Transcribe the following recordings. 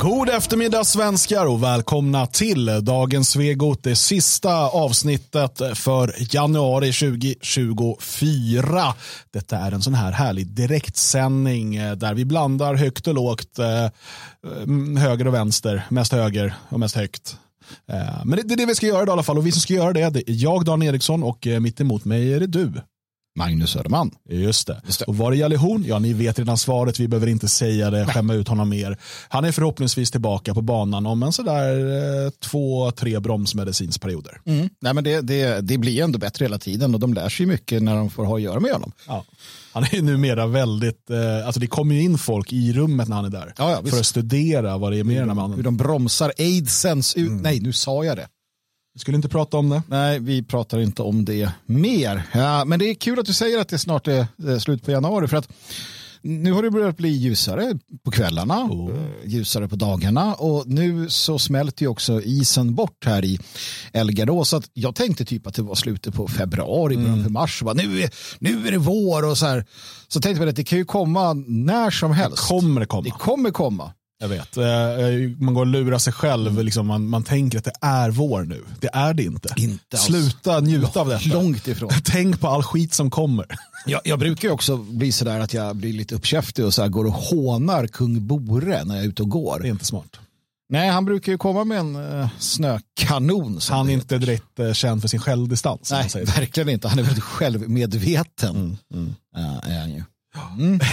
God eftermiddag svenskar och välkomna till dagens Svegot, det sista avsnittet för januari 2024. Detta är en sån här härlig direktsändning eh, där vi blandar högt och lågt, eh, mm, höger och vänster, mest höger och mest högt. Eh, men det är det vi ska göra idag i alla fall och vi som ska göra det, det är jag Dan Eriksson och mitt emot mig är det du. Magnus Söderman. Just det. Just det. Och var är Jalle Horn? Ja, ni vet redan svaret. Vi behöver inte säga det, skämma ut honom mer. Han är förhoppningsvis tillbaka på banan om en sådär eh, två, tre bromsmedicinsperioder. Mm. Nej, men det, det, det blir ändå bättre hela tiden och de lär sig mycket när de får ha att göra med honom. Ja. Han är numera väldigt, eh, alltså det kommer ju in folk i rummet när han är där. Ja, ja, för att studera vad det är med den här mannen. Hur de bromsar aidsens ut. Mm. Nej, nu sa jag det. Vi skulle inte prata om det. Nej, vi pratar inte om det mer. Ja, men det är kul att du säger att det snart är slut på januari. För att nu har det börjat bli ljusare på kvällarna, oh. ljusare på dagarna och nu så smälter ju också isen bort här i Elgarås. Så jag tänkte typ att det var slutet på februari, början mm. på mars. Bara, nu, är, nu är det vår och så här. Så tänkte jag att det kan ju komma när som helst. Det kommer komma. Det kommer komma. Jag vet. Eh, eh, man går och lurar sig själv. Mm. Liksom man, man tänker att det är vår nu. Det är det inte. inte Sluta njuta av detta. Långt ifrån. Tänk på all skit som kommer. Jag, jag brukar också bli sådär att jag blir lite uppkäftig och så här går och hånar kung Bore när jag är ute och går. Det är inte smart. Nej, han brukar ju komma med en uh, snökanon. Han är inte direkt uh, känd för sin självdistans. Nej, verkligen inte. Han är väldigt självmedveten. Mm, mm. Uh, är han ju. Mm.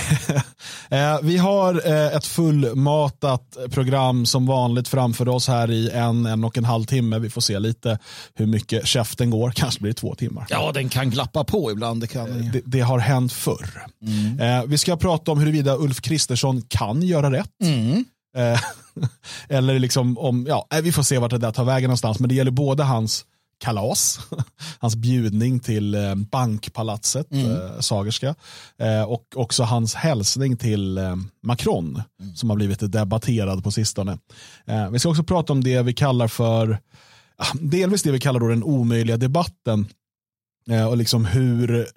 Eh, vi har eh, ett fullmatat program som vanligt framför oss här i en, en och en halv timme. Vi får se lite hur mycket käften går. Kanske blir det två timmar. Ja, den kan glappa på ibland. Det, kan... Eh, det, det har hänt förr. Mm. Vi ska prata om huruvida Ulf Kristersson kan göra rätt. Mm. Eller liksom om, ja, vi får se vart det där tar vägen någonstans. Men det gäller både hans kalas, hans bjudning till eh, bankpalatset, mm. eh, Sagerska, eh, och också hans hälsning till eh, Macron, mm. som har blivit debatterad på sistone. Eh, vi ska också prata om det vi kallar för, delvis det vi kallar då den omöjliga debatten, eh, och liksom hur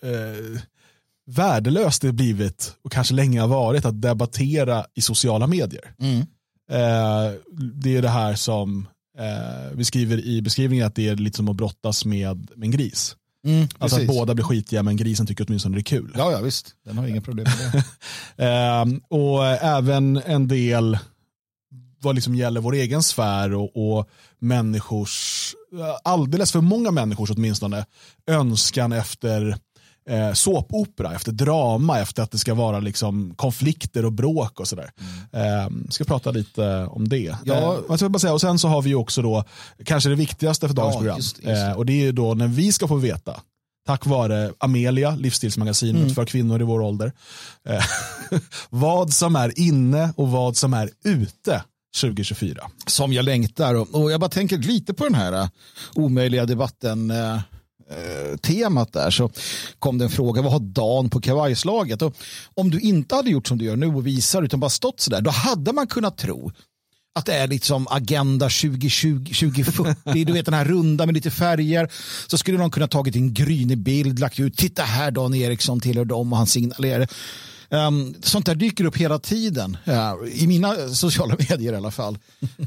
värdelöst det blivit, och kanske länge har varit, att debattera i sociala medier. Mm. det är det här som Eh, vi skriver i beskrivningen att det är lite som att brottas med, med en gris. Mm, alltså att båda blir skitiga men grisen tycker åtminstone det är kul. Ja, ja visst. Den har inga problem med det. eh, och även en del vad liksom gäller vår egen sfär och, och människors, alldeles för många människors åtminstone, önskan efter eh, såpopera, efter drama, efter att det ska vara liksom konflikter och bråk och sådär. Mm. Eh, ska prata lite om det. Ja. Eh, bara säga, och sen så har vi också då kanske det viktigaste för dagens ja, program. Just, just. Eh, och det är då när vi ska få veta tack vare Amelia, livsstilsmagasinet mm. för kvinnor i vår ålder. Eh, vad som är inne och vad som är ute 2024. Som jag längtar och, jag bara tänker lite på den här uh, omöjliga debatten. Uh, Eh, temat där så kom det en fråga, vad har Dan på kavajslaget? Och om du inte hade gjort som du gör nu och visar utan bara stått sådär, då hade man kunnat tro att det är liksom Agenda 2020, 2040, du vet den här runda med lite färger. Så skulle någon kunna tagit en grynig bild, lagt ut, titta här Dan Eriksson tillhör dem och han signalerar. Um, sånt där dyker upp hela tiden, uh, i mina sociala medier i alla fall.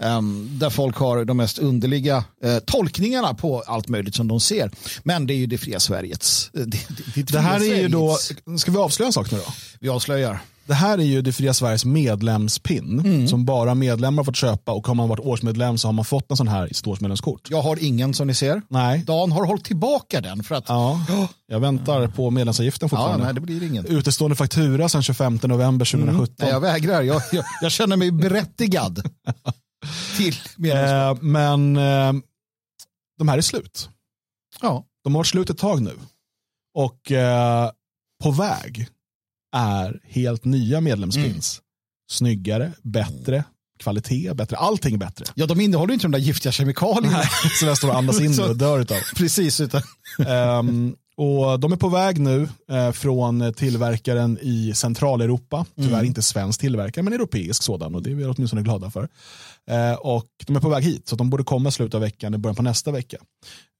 Um, där folk har de mest underliga uh, tolkningarna på allt möjligt som de ser. Men det är ju det fria Sveriges. Det, det, det, det här är ju då, ska vi avslöja en sak nu då? Vi avslöjar. Det här är ju det fria Sveriges medlemspin mm. som bara medlemmar fått köpa och har man varit årsmedlem så har man fått en sån här i sitt årsmedlemskort. Jag har ingen som ni ser. Nej. Dan har hållit tillbaka den för att ja, jag väntar på medlemsavgiften fortfarande. Ja, nej, det blir ingen. Utestående faktura sedan 25 november 2017. Mm. Nej, jag vägrar, jag, jag, jag känner mig berättigad till medlemskap. Eh, men eh, de här är slut. Ja. De har varit slut ett tag nu. Och eh, på väg är helt nya medlemspins. Mm. Snyggare, bättre, kvalitet, bättre, allting bättre. Ja, de innehåller inte de där giftiga kemikalierna. som jag står och andas in och dör utav. Precis. Utan. um, Och de är på väg nu eh, från tillverkaren i Centraleuropa. Tyvärr mm. inte svensk tillverkare, men europeisk sådan. Och det är vi åtminstone glada för. Eh, och de är på väg hit, så de borde komma i slutet av veckan, i början på nästa vecka.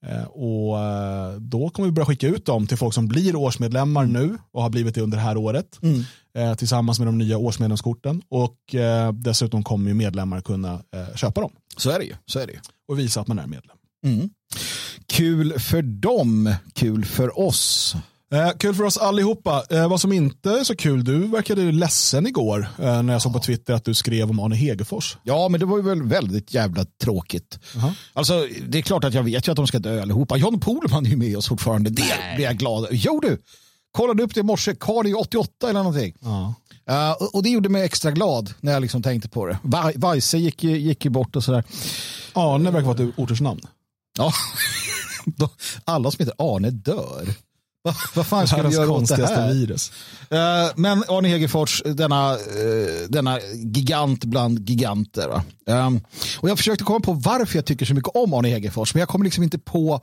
Eh, och eh, då kommer vi börja skicka ut dem till folk som blir årsmedlemmar mm. nu och har blivit det under det här året. Mm. Eh, tillsammans med de nya årsmedlemskorten. Och eh, dessutom kommer medlemmar kunna köpa dem. Så är det ju. Så är det ju. Och visa att man är medlem. Mm. Kul för dem, kul för oss. Eh, kul för oss allihopa. Eh, vad som inte är så kul, du verkade ledsen igår eh, när jag såg på Twitter att du skrev om Arne Hegerfors. Ja, men det var ju väl väldigt jävla tråkigt. Uh -huh. Alltså, det är klart att jag vet ju att de ska dö allihopa. John Pohlman är ju med oss fortfarande. Det Nej. blir jag glad Jo du, kollade upp det i morse. Karl är 88 eller någonting. Uh -huh. uh, och det gjorde mig extra glad när jag liksom tänkte på det. Weise gick, gick ju bort och sådär. Arne verkar vara ett ortersnamn. Ja, alla som heter Arne dör. Vad fan ska vi göra åt det här? virus. Uh, men Arne Hegerfors, denna, uh, denna gigant bland giganter. Um, och jag försökte komma på varför jag tycker så mycket om Arne Hegerfors, men jag kommer liksom inte på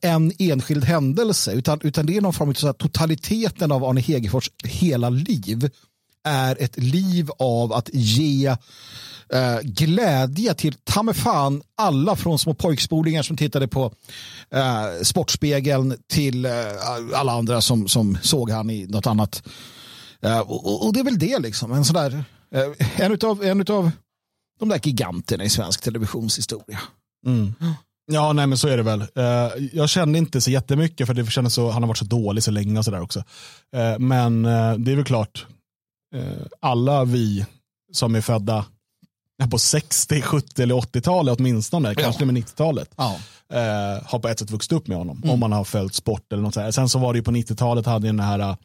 en enskild händelse, utan, utan det är någon form av totaliteten av Arne Hegerfors hela liv är ett liv av att ge eh, glädje till ta mig fan alla från små pojkspolingar som tittade på eh, Sportspegeln till eh, alla andra som, som såg han i något annat. Eh, och, och, det är väl det liksom. En, sån där eh, en, utav, en utav de där giganterna i svensk televisionshistoria. Mm. Ja, nej men så är det väl. Uh, jag kände inte så jättemycket för det kändes så, han har varit så dålig så länge och sådär också. Uh, men uh, det är väl klart, alla vi som är födda på 60, 70 eller 80-talet åtminstone, ja. kanske med 90-talet. Ja. Eh, har på ett sätt vuxit upp med honom. Mm. Om man har följt sport eller något sånt. Sen så var det ju på 90-talet hade den här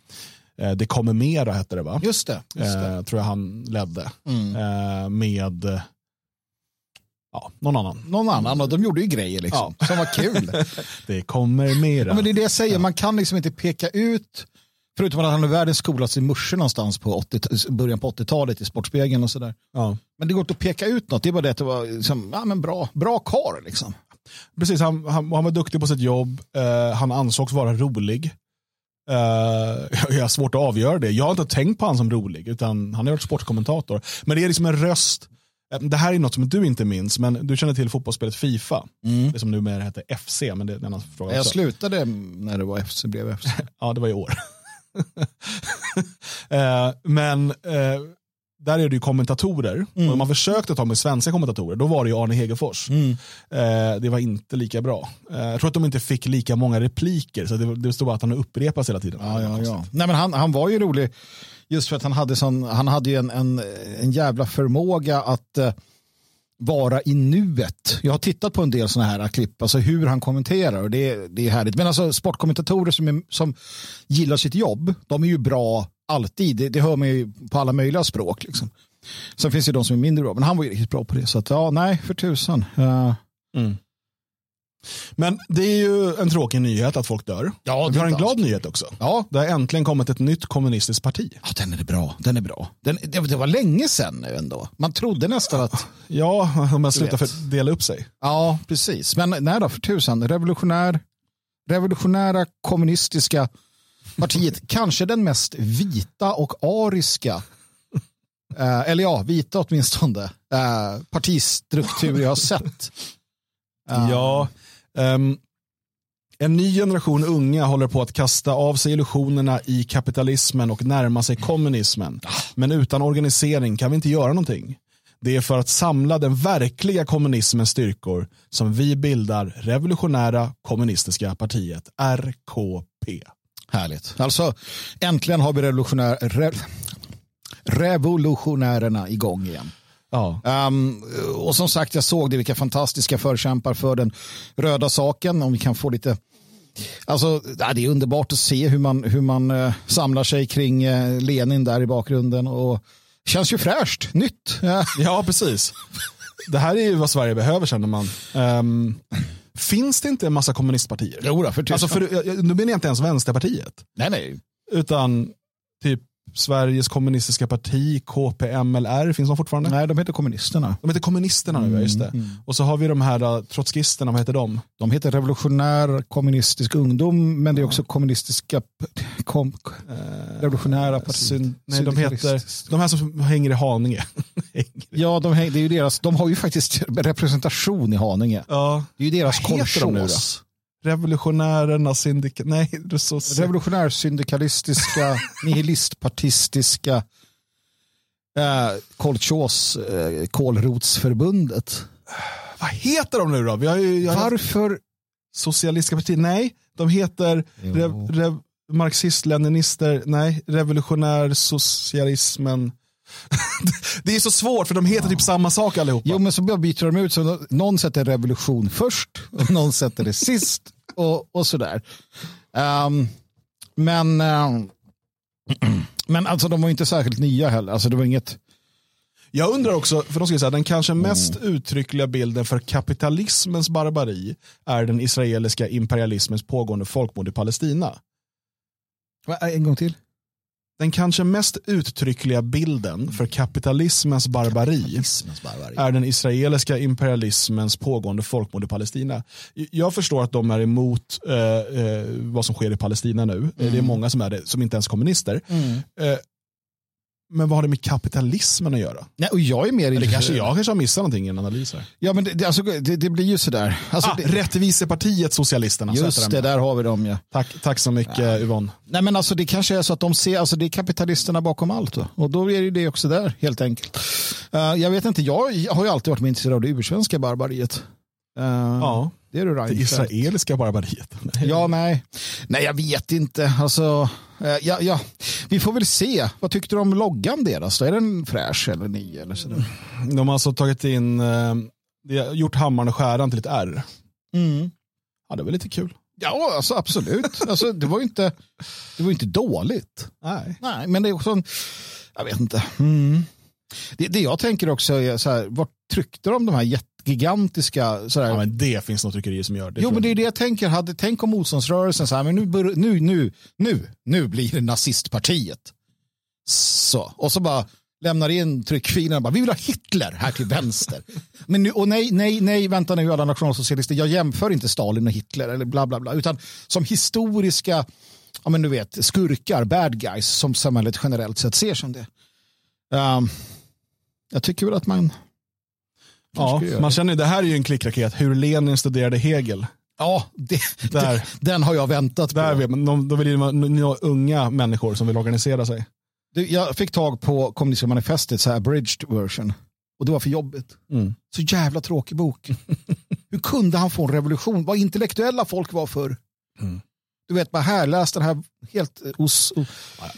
eh, Det kommer mera hette det va? Just det. Just det. Eh, tror jag han ledde. Mm. Eh, med ja, någon annan. Någon annan och de gjorde ju grejer liksom. Ja. Som var kul. det kommer mera. Ja, men det är det jag säger, man kan liksom inte peka ut Förutom att han är världens coolaste morsa någonstans på 80, början på 80-talet i Sportspegeln och sådär. Ja. Men det går inte att peka ut något. Det är bara det att det var liksom, ja, men bra, bra kar liksom. Precis, han, han, han, var duktig på sitt jobb. Uh, han ansågs vara rolig. Uh, jag har svårt att avgöra det. Jag har inte tänkt på honom som rolig, utan han har varit sportkommentator. Men det är liksom en röst. Eh, det här är något som du inte minns, men du känner till fotbollsspelet Fifa. Mm. Det som numera heter FC, men det är en annan fråga. Jag också. slutade när det var FC, blev FC. ja, det var i år. eh, men eh, där är det ju kommentatorer. Mm. Och man försökte ta med svenska kommentatorer, då var det ju Arne Hegerfors. Mm. Eh, det var inte lika bra. Eh, jag tror att de inte fick lika många repliker, så det, det stod bara att han upprepas hela tiden. Ja, ja, ja. Nej, men han, han var ju rolig just för att han hade, sån, han hade en, en, en jävla förmåga att eh, vara i nuet. Jag har tittat på en del sådana här klipp, alltså hur han kommenterar och det, det är härligt. Men alltså sportkommentatorer som, är, som gillar sitt jobb, de är ju bra alltid. Det, det hör man ju på alla möjliga språk. Liksom. Sen finns det de som är mindre bra, men han var ju riktigt bra på det. Så att, ja, nej, för tusan. Uh, mm. Men det är ju en tråkig nyhet att folk dör. Ja, vi har en glad nyhet också. Ja. Det har äntligen kommit ett nytt kommunistiskt parti. Ja, den är bra. Den är bra. Den, det, det var länge sedan nu ändå. Man trodde nästan att... Ja, om man slutar för dela upp sig. Ja, precis. Men nej då, för tusan. Revolutionär, revolutionära kommunistiska partiet. kanske den mest vita och ariska Uh, eller ja, vita åtminstone, uh, partistruktur jag har sett. Uh, ja, Um, en ny generation unga håller på att kasta av sig illusionerna i kapitalismen och närma sig kommunismen. Men utan organisering kan vi inte göra någonting. Det är för att samla den verkliga kommunismens styrkor som vi bildar Revolutionära kommunistiska partiet, RKP. Härligt. Alltså, äntligen har vi revolutionär, re, revolutionärerna igång igen. Ja. Um, och som sagt, jag såg det, vilka fantastiska förkämpar för den röda saken. Om vi kan få lite Alltså, det är underbart att se hur man, hur man uh, samlar sig kring uh, Lenin där i bakgrunden. Och känns ju fräscht, nytt. ja, precis. Det här är ju vad Sverige behöver känner man. Um, finns det inte en massa kommunistpartier? Jo, för alltså för, Nu menar jag inte ens Vänsterpartiet. Nej, nej. Utan typ Sveriges kommunistiska parti, KPMLR, finns de fortfarande? Nej, de heter kommunisterna. De heter kommunisterna nu, ja, just det. Mm. Och så har vi de här uh, trotskisterna, vad heter de? De heter revolutionär kommunistisk ungdom, men det är också kommunistiska kom, revolutionära partiet. Nej, de heter, de här som hänger i Haninge. Ja, de, häng- det är ju deras, de har ju faktiskt representation i Haninge. ja. Det är ju deras kolchos. Revolutionärerna, syndika... Nej. Revolutionär syndikalistiska, nihilistpartistiska eh, kolchos, eh, kålrotsförbundet. Vad heter de nu då? Vi har ju, jag Varför? Socialistiska partiet? Nej, de heter rev, rev, marxist-leninister. Nej, revolutionär socialismen. Det är så svårt för de heter typ samma sak allihopa. Jo, men så bara byter de ut. Så någon sätter revolution först och någon sätter det sist och, och sådär. Ehm, men, ehm, men alltså de var inte särskilt nya heller. Alltså det var inget... Jag undrar också, för de ska säga, den kanske Mm. mest uttryckliga bilden för kapitalismens barbari är den israeliska imperialismens pågående folkmord i Palestina. En gång till. Den kanske mest uttryckliga bilden för kapitalismens barbari är den israeliska imperialismens pågående folkmord i Palestina. Jag förstår att de är emot eh, eh, vad som sker i Palestina nu. Det är många som är det, som inte ens kommunister. Eh, men vad har det med kapitalismen att göra? Nej, och jag är mer Eller kanske jag kanske har missat någonting i en analys här. Ja, men det, det, alltså, det, det blir ju sådär. Alltså, Ah, det, Rättvisepartiet Socialisterna. just det, där har vi dem ja. Tack, tack så mycket Yvonne. Nej, men alltså, det kanske är så att de ser, alltså, det är kapitalisterna bakom allt. Då. Och då är det ju det också där, helt enkelt. Eh, jag vet inte, jag har ju alltid varit intresserad av det ursvenska barbariet. Uh, Ja, Det är du det Reinfeldt. israeliska barbariet. Ja, nej. Nej, jag vet inte. Alltså, eh, ja, ja. Vi får väl se. Vad tyckte du om loggan deras? Är den fräsch eller ny? Eller sådär? De har alltså tagit in, eh, gjort hammaren och skäran till ett R. Mm. Ja, det var lite kul. Ja, alltså, absolut. Alltså, det var ju inte, det var inte dåligt. Nej. Nej, men det är också en, jag vet inte. Mm. Det, det jag tänker också är så här, vart tryckte de de här jätte- gigantiska så här, Ja, men det finns något tryckerier som gör det. Jo, men det är det jag tänker. Hade, tänk om motståndsrörelsen så här, men nu, nu, nu, nu, nu blir det nazistpartiet. Så, och så bara lämnar in tryckfilen och bara, vi vill ha Hitler här till vänster. men nu, och nej, nej, nej, vänta nu alla nationalsocialister, jag jämför inte Stalin och Hitler eller bla bla bla, utan som historiska, ja men du vet, skurkar, bad guys, som samhället generellt sett ser som det. Um, jag tycker väl att man Ja, man känner ju, det här är ju en klickraket, hur Lenin studerade Hegel. Ja, det, Där. det, den har jag väntat Där på. vet man, de, då vill det vara unga människor som vill organisera sig. Du, jag fick tag på kommunistiska manifestet, så här abridged version. Och det var för jobbigt. Mm. Så jävla tråkig bok. Hur kunde han få en revolution? Vad intellektuella folk var för. Mm. Du vet, bara här, läs den här helt eh, os... o-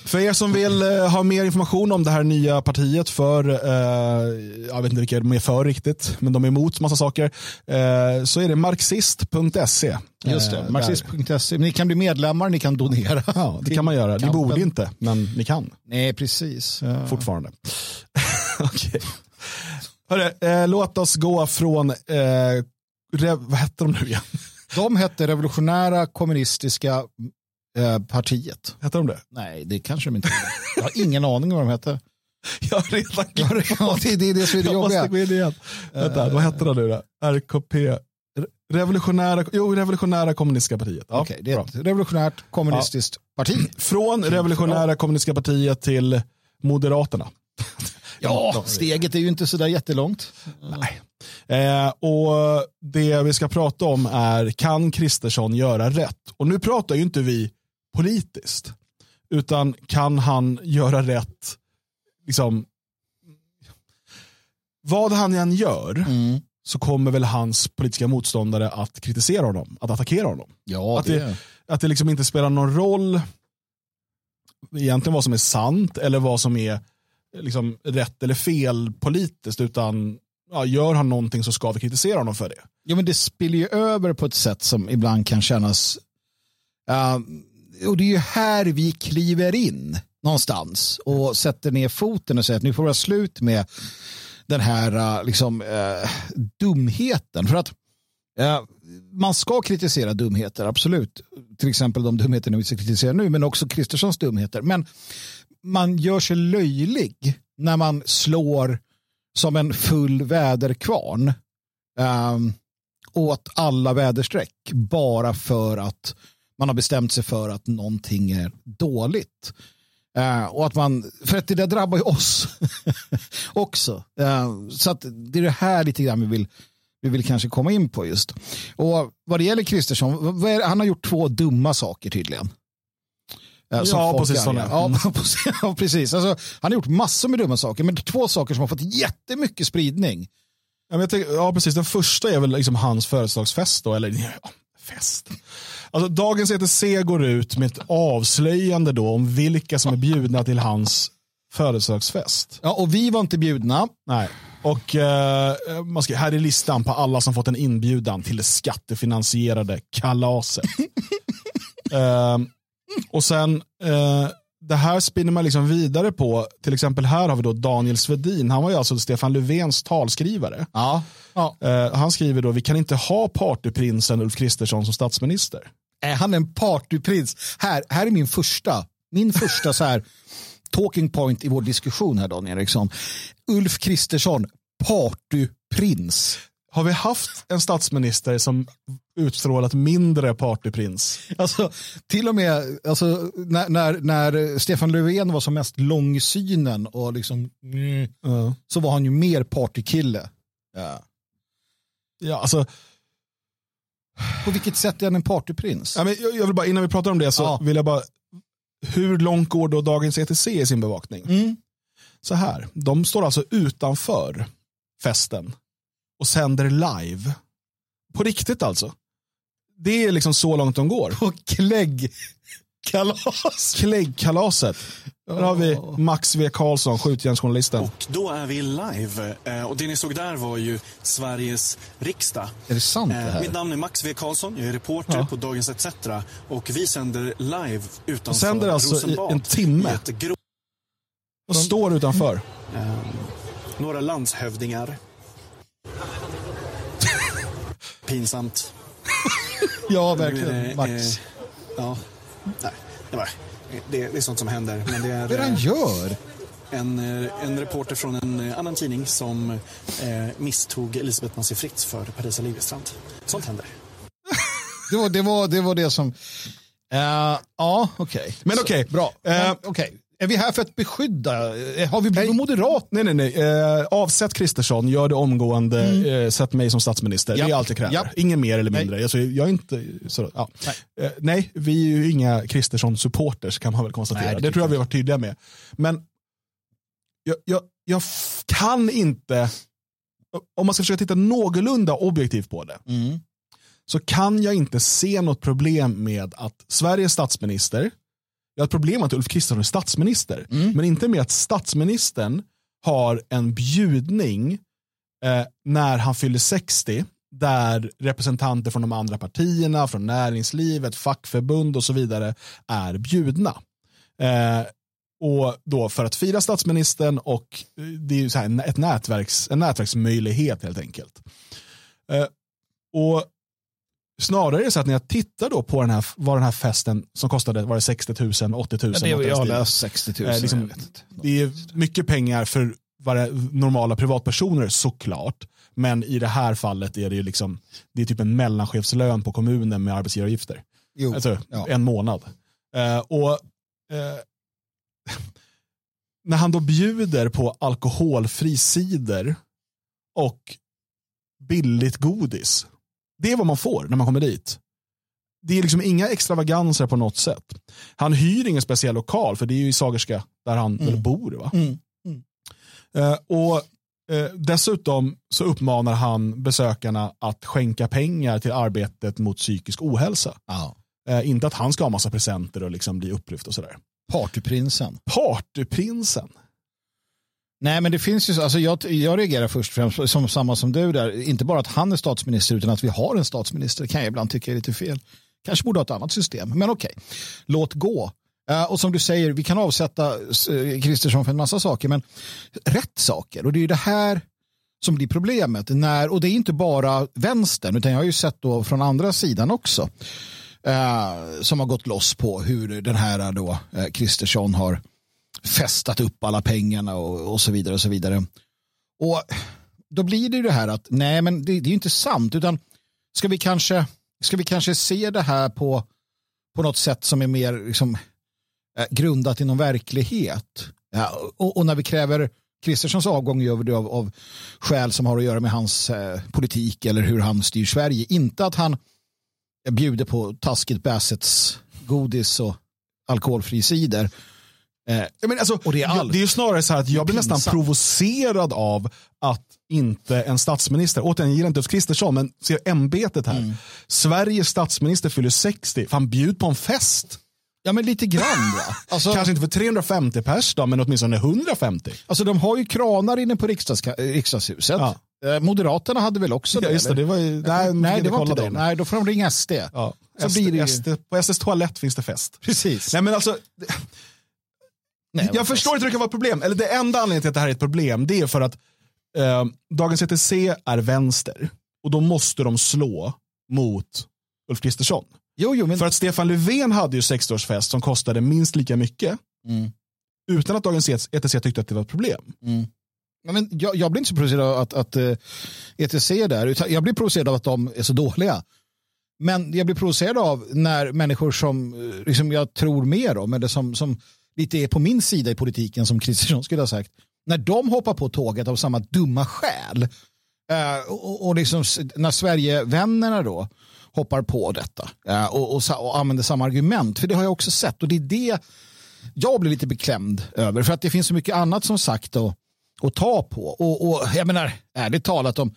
För er som vill eh, ha mer information om det här nya partiet för, eh, jag vet inte vilka de är för riktigt, men de är emot massa saker, eh, så är det marxist.se. Just Eh, det, där. marxist.se. Ni kan bli medlemmar, ni kan donera. Ja, det kan man göra. Ni borde inte, men ni kan Nej, precis. Ja. fortfarande. Okej. Hörru, eh, låt oss gå från, eh, rev, vad hette de nu igen? De hette Revolutionära kommunistiska eh, partiet. Hette de det? Nej, det kanske de inte gjorde. Jag har ingen aning om vad de hette. Jag har redan Ja, det, det är det som är det Jag måste jobbiga. gå in igen. Vänta, vad hette de nu då? RKP? Re- Revolutionära, jo, revolutionära kommunistiska partiet. Ja, Okej, det är bra. ett revolutionärt kommunistiskt parti. Från revolutionära kommunistiska partiet till Moderaterna. Ja, steget är ju inte sådär jättelångt. Nej. Eh, och det vi ska prata om är, kan Kristersson göra rätt? Och nu pratar ju inte vi politiskt, utan kan han göra rätt, liksom, vad han än gör, så kommer väl hans politiska motståndare att kritisera honom, att attackera honom. Ja, Att det, att det liksom inte spelar någon roll egentligen vad som är sant eller vad som är liksom rätt eller fel politiskt, utan ja, gör han någonting så ska vi kritisera honom för det. Ja, men det spiller ju över på ett sätt som ibland kan kännas... Uh, och det är ju här vi kliver in någonstans och sätter ner foten och säger att nu får det vara slut med den här uh, liksom, uh, dumheten. För att eh, man ska kritisera dumheter, absolut. Till exempel de dumheterna vi ska kritisera nu, men också Kristerssons dumheter. Men man gör sig löjlig när man slår som en full väderkvarn um, åt alla väderstreck bara för att man har bestämt sig för att någonting är dåligt. Uh, och att man, för att det där drabbar ju oss också. Uh, så att det är det här lite grann vi vill, vi vill kanske komma in på just. Och vad det gäller Kristersson, han har gjort två dumma saker tydligen. Uh, ja, precis sådana. Ja, ja, precis. Alltså, han har gjort massor med dumma saker, men två saker som har fått jättemycket spridning. Ja, men tänker, ja precis. Den första är väl liksom hans födelsedagsfest då, eller ja, fest. Alltså, dagens ETC går ut med ett avslöjande då om vilka som är bjudna till hans födelsedagsfest. Ja, och vi var inte bjudna. Nej. Och eh, man ska, här är listan på alla som fått en inbjudan till det skattefinansierade kalaset. eh, och sen eh, det här spinner man liksom vidare på. Till exempel här har vi då Daniel Svedin. Han var ju alltså Stefan Löfvens talskrivare. Ja. ja. Eh, han skriver då, vi kan inte ha partyprinsen Ulf Kristersson som statsminister. Är han en partyprins? Här, här är min första, min första så här talking point i vår diskussion här Daniel Eriksson. Ulf Kristersson, partyprins. Har vi haft en statsminister som utstrålat mindre partyprins? Alltså, till och med alltså, när, när, när Stefan Löfven var som mest långsynen och liksom, mm, uh. så var han ju mer partykille. Ja. ja, alltså. På vilket sätt är han en partyprins? Ja, men jag, jag vill bara, innan vi pratar om det så ja. vill jag bara, hur långt går då dagens ETC i sin bevakning? Mm. Så här, de står alltså utanför festen och sänder live. På riktigt alltså. Det är liksom så långt de går. På kläggkalas. Kläggkalaset. Där har vi Max V Karlsson, skjutjärnsjournalisten. Och då är vi live. Eh, och det ni såg där var ju Sveriges riksdag. Är det sant det här? Mitt namn är Max V Karlsson, jag är reporter ja. på Dagens ETC. Och vi sänder live utanför och sänder alltså Rosenbad. i en timme. Och står utanför. Um, några landshövdingar Pinsamt. ja, verkligen. Max. Eh, ja, nej, det, var, det, det, är sånt som händer. Men det är, det han gör? En, eh, en reporter från en eh, annan tidning som eh, misstog Elisabeth Massi Fritz för Parisa Liljestrand. Sånt händer. det, var, det, var, det var det som... Uh, ja, okej. Okay. Men okej. Okay. Bra. Uh, okay. Är vi här för att beskydda? Har vi blivit moderat? Nej, nej, nej. Eh, avsätt Kristersson, gör det omgående, mm. eh, sätt mig som statsminister. Japp. Det är allt jag kräver. Japp. Ingen mer eller mindre. Alltså, jag är inte, så, ja. nej. Eh, nej. vi är ju inga Kristersson-supporters kan man väl konstatera. Nej, det, det tror jag vi har varit tydliga med. Men jag, jag, jag kan inte, om man ska försöka titta någorlunda objektivt på det, mm. så kan jag inte se något problem med att Sveriges statsminister jag har ett problem med att Ulf Kristersson är statsminister. Mm. Men inte med att statsministern har en bjudning eh, när han fyller 60 där representanter från de andra partierna, från näringslivet, fackförbund och så vidare är bjudna. Eh, och då för att fira statsministern och eh, det är ju så här ett nätverks, en nätverksmöjlighet helt enkelt. Eh, och Snarare är det så att när jag tittar då på den här, vad den här festen som kostade var det 60 000, 80 000. Ja, det, jag har läst 60 000. Eh, liksom, det är mycket pengar för normala privatpersoner såklart. Men i det här fallet är det ju liksom, det är typ en mellanchefslön på kommunen med arbetsgivaravgifter. Jo, alltså, ja. En månad. Eh, och eh, När han då bjuder på alkoholfri cider och billigt godis det är vad man får när man kommer dit. Det är liksom inga extravaganser på något sätt. Han hyr ingen speciell lokal, för det är ju i Sagerska där han mm. bor. Va? Mm. Mm. Uh, och uh, Dessutom så uppmanar han besökarna att skänka pengar till arbetet mot psykisk ohälsa. Ja. Uh, inte att han ska ha massa presenter och liksom bli upplyft och sådär. Partyprinsen. Partyprinsen. Nej, men det finns ju, alltså jag, jag reagerar först och främst som samma som du där. Inte bara att han är statsminister utan att vi har en statsminister. Kan jag ibland tycka är lite fel. Kanske borde ha ett annat system, men okej. Okay. Låt gå. Uh, och som du säger, vi kan avsätta eh, Kristersson för en massa saker, men rätt saker. Och det är det här som blir problemet. När, och det är inte bara vänstern, utan jag har ju sett då från andra sidan också. Eh, som har gått loss på hur den här då, eh, Kristersson har festat upp alla pengarna och, och så vidare. Och så vidare. Och då blir det ju det här att nej, men det, det är ju inte sant, utan ska vi kanske, ska vi kanske se det här på, på något sätt som är mer liksom, eh, grundat i någon verklighet. Ja, och, och när vi kräver Kristerssons avgång gör vi det av, av skäl som har att göra med hans eh, politik eller hur han styr Sverige. Inte att han bjuder på taskigt Bassets godis och alkoholfri cider. Eh, men alltså, det, är allt. det är ju snarare så att jag blir nästan provocerad av att inte en statsminister, återigen jag gillar inte Ulf Kristersson, men ser ämbetet här. Mm. Sveriges statsminister fyller 60, fan bjud på en fest. Ja men lite grann va? Alltså, Kanske inte för 350 pers då, men åtminstone 150. Alltså de har ju kranar inne på riksdags, riksdagshuset. Ja. Eh, Moderaterna hade väl också det? Ja, just det, det var ju, nej, nej det var inte det. Nej, då får de ringa SD. Ja. SD, det SD, på SDs toalett finns det fest. Precis. Nej men alltså, nej, jag förstår inte hur det kan vara ett problem. Eller det enda anledningen till att det här är ett problem, det är för att eh, Dagens ETC är vänster. Och då måste de slå mot Ulf Kristersson. Jo, jo, men... För att Stefan Löfven hade ju 60-årsfest som kostade minst lika mycket. Mm. Utan att Dagens ETC tyckte att det var ett problem. Mm. Men jag, jag, blir inte så provocerad av att, att uh, eh, ETC är där. Jag blir provocerad av att de är så dåliga. Men jag blir provocerad av när människor som eh, liksom jag tror mer om, eller som, som lite är på min sida i politiken, som Kristersson skulle ha sagt, när de hoppar på tåget av samma dumma skäl, uh, och, och liksom, när Sverigevännerna då hoppar på detta uh, och, och, och använder samma argument, för det har jag också sett, och det är det jag blir lite beklämd över, för att det finns så mycket annat som sagt och att ta på. Och, och jag menar, ärligt talat om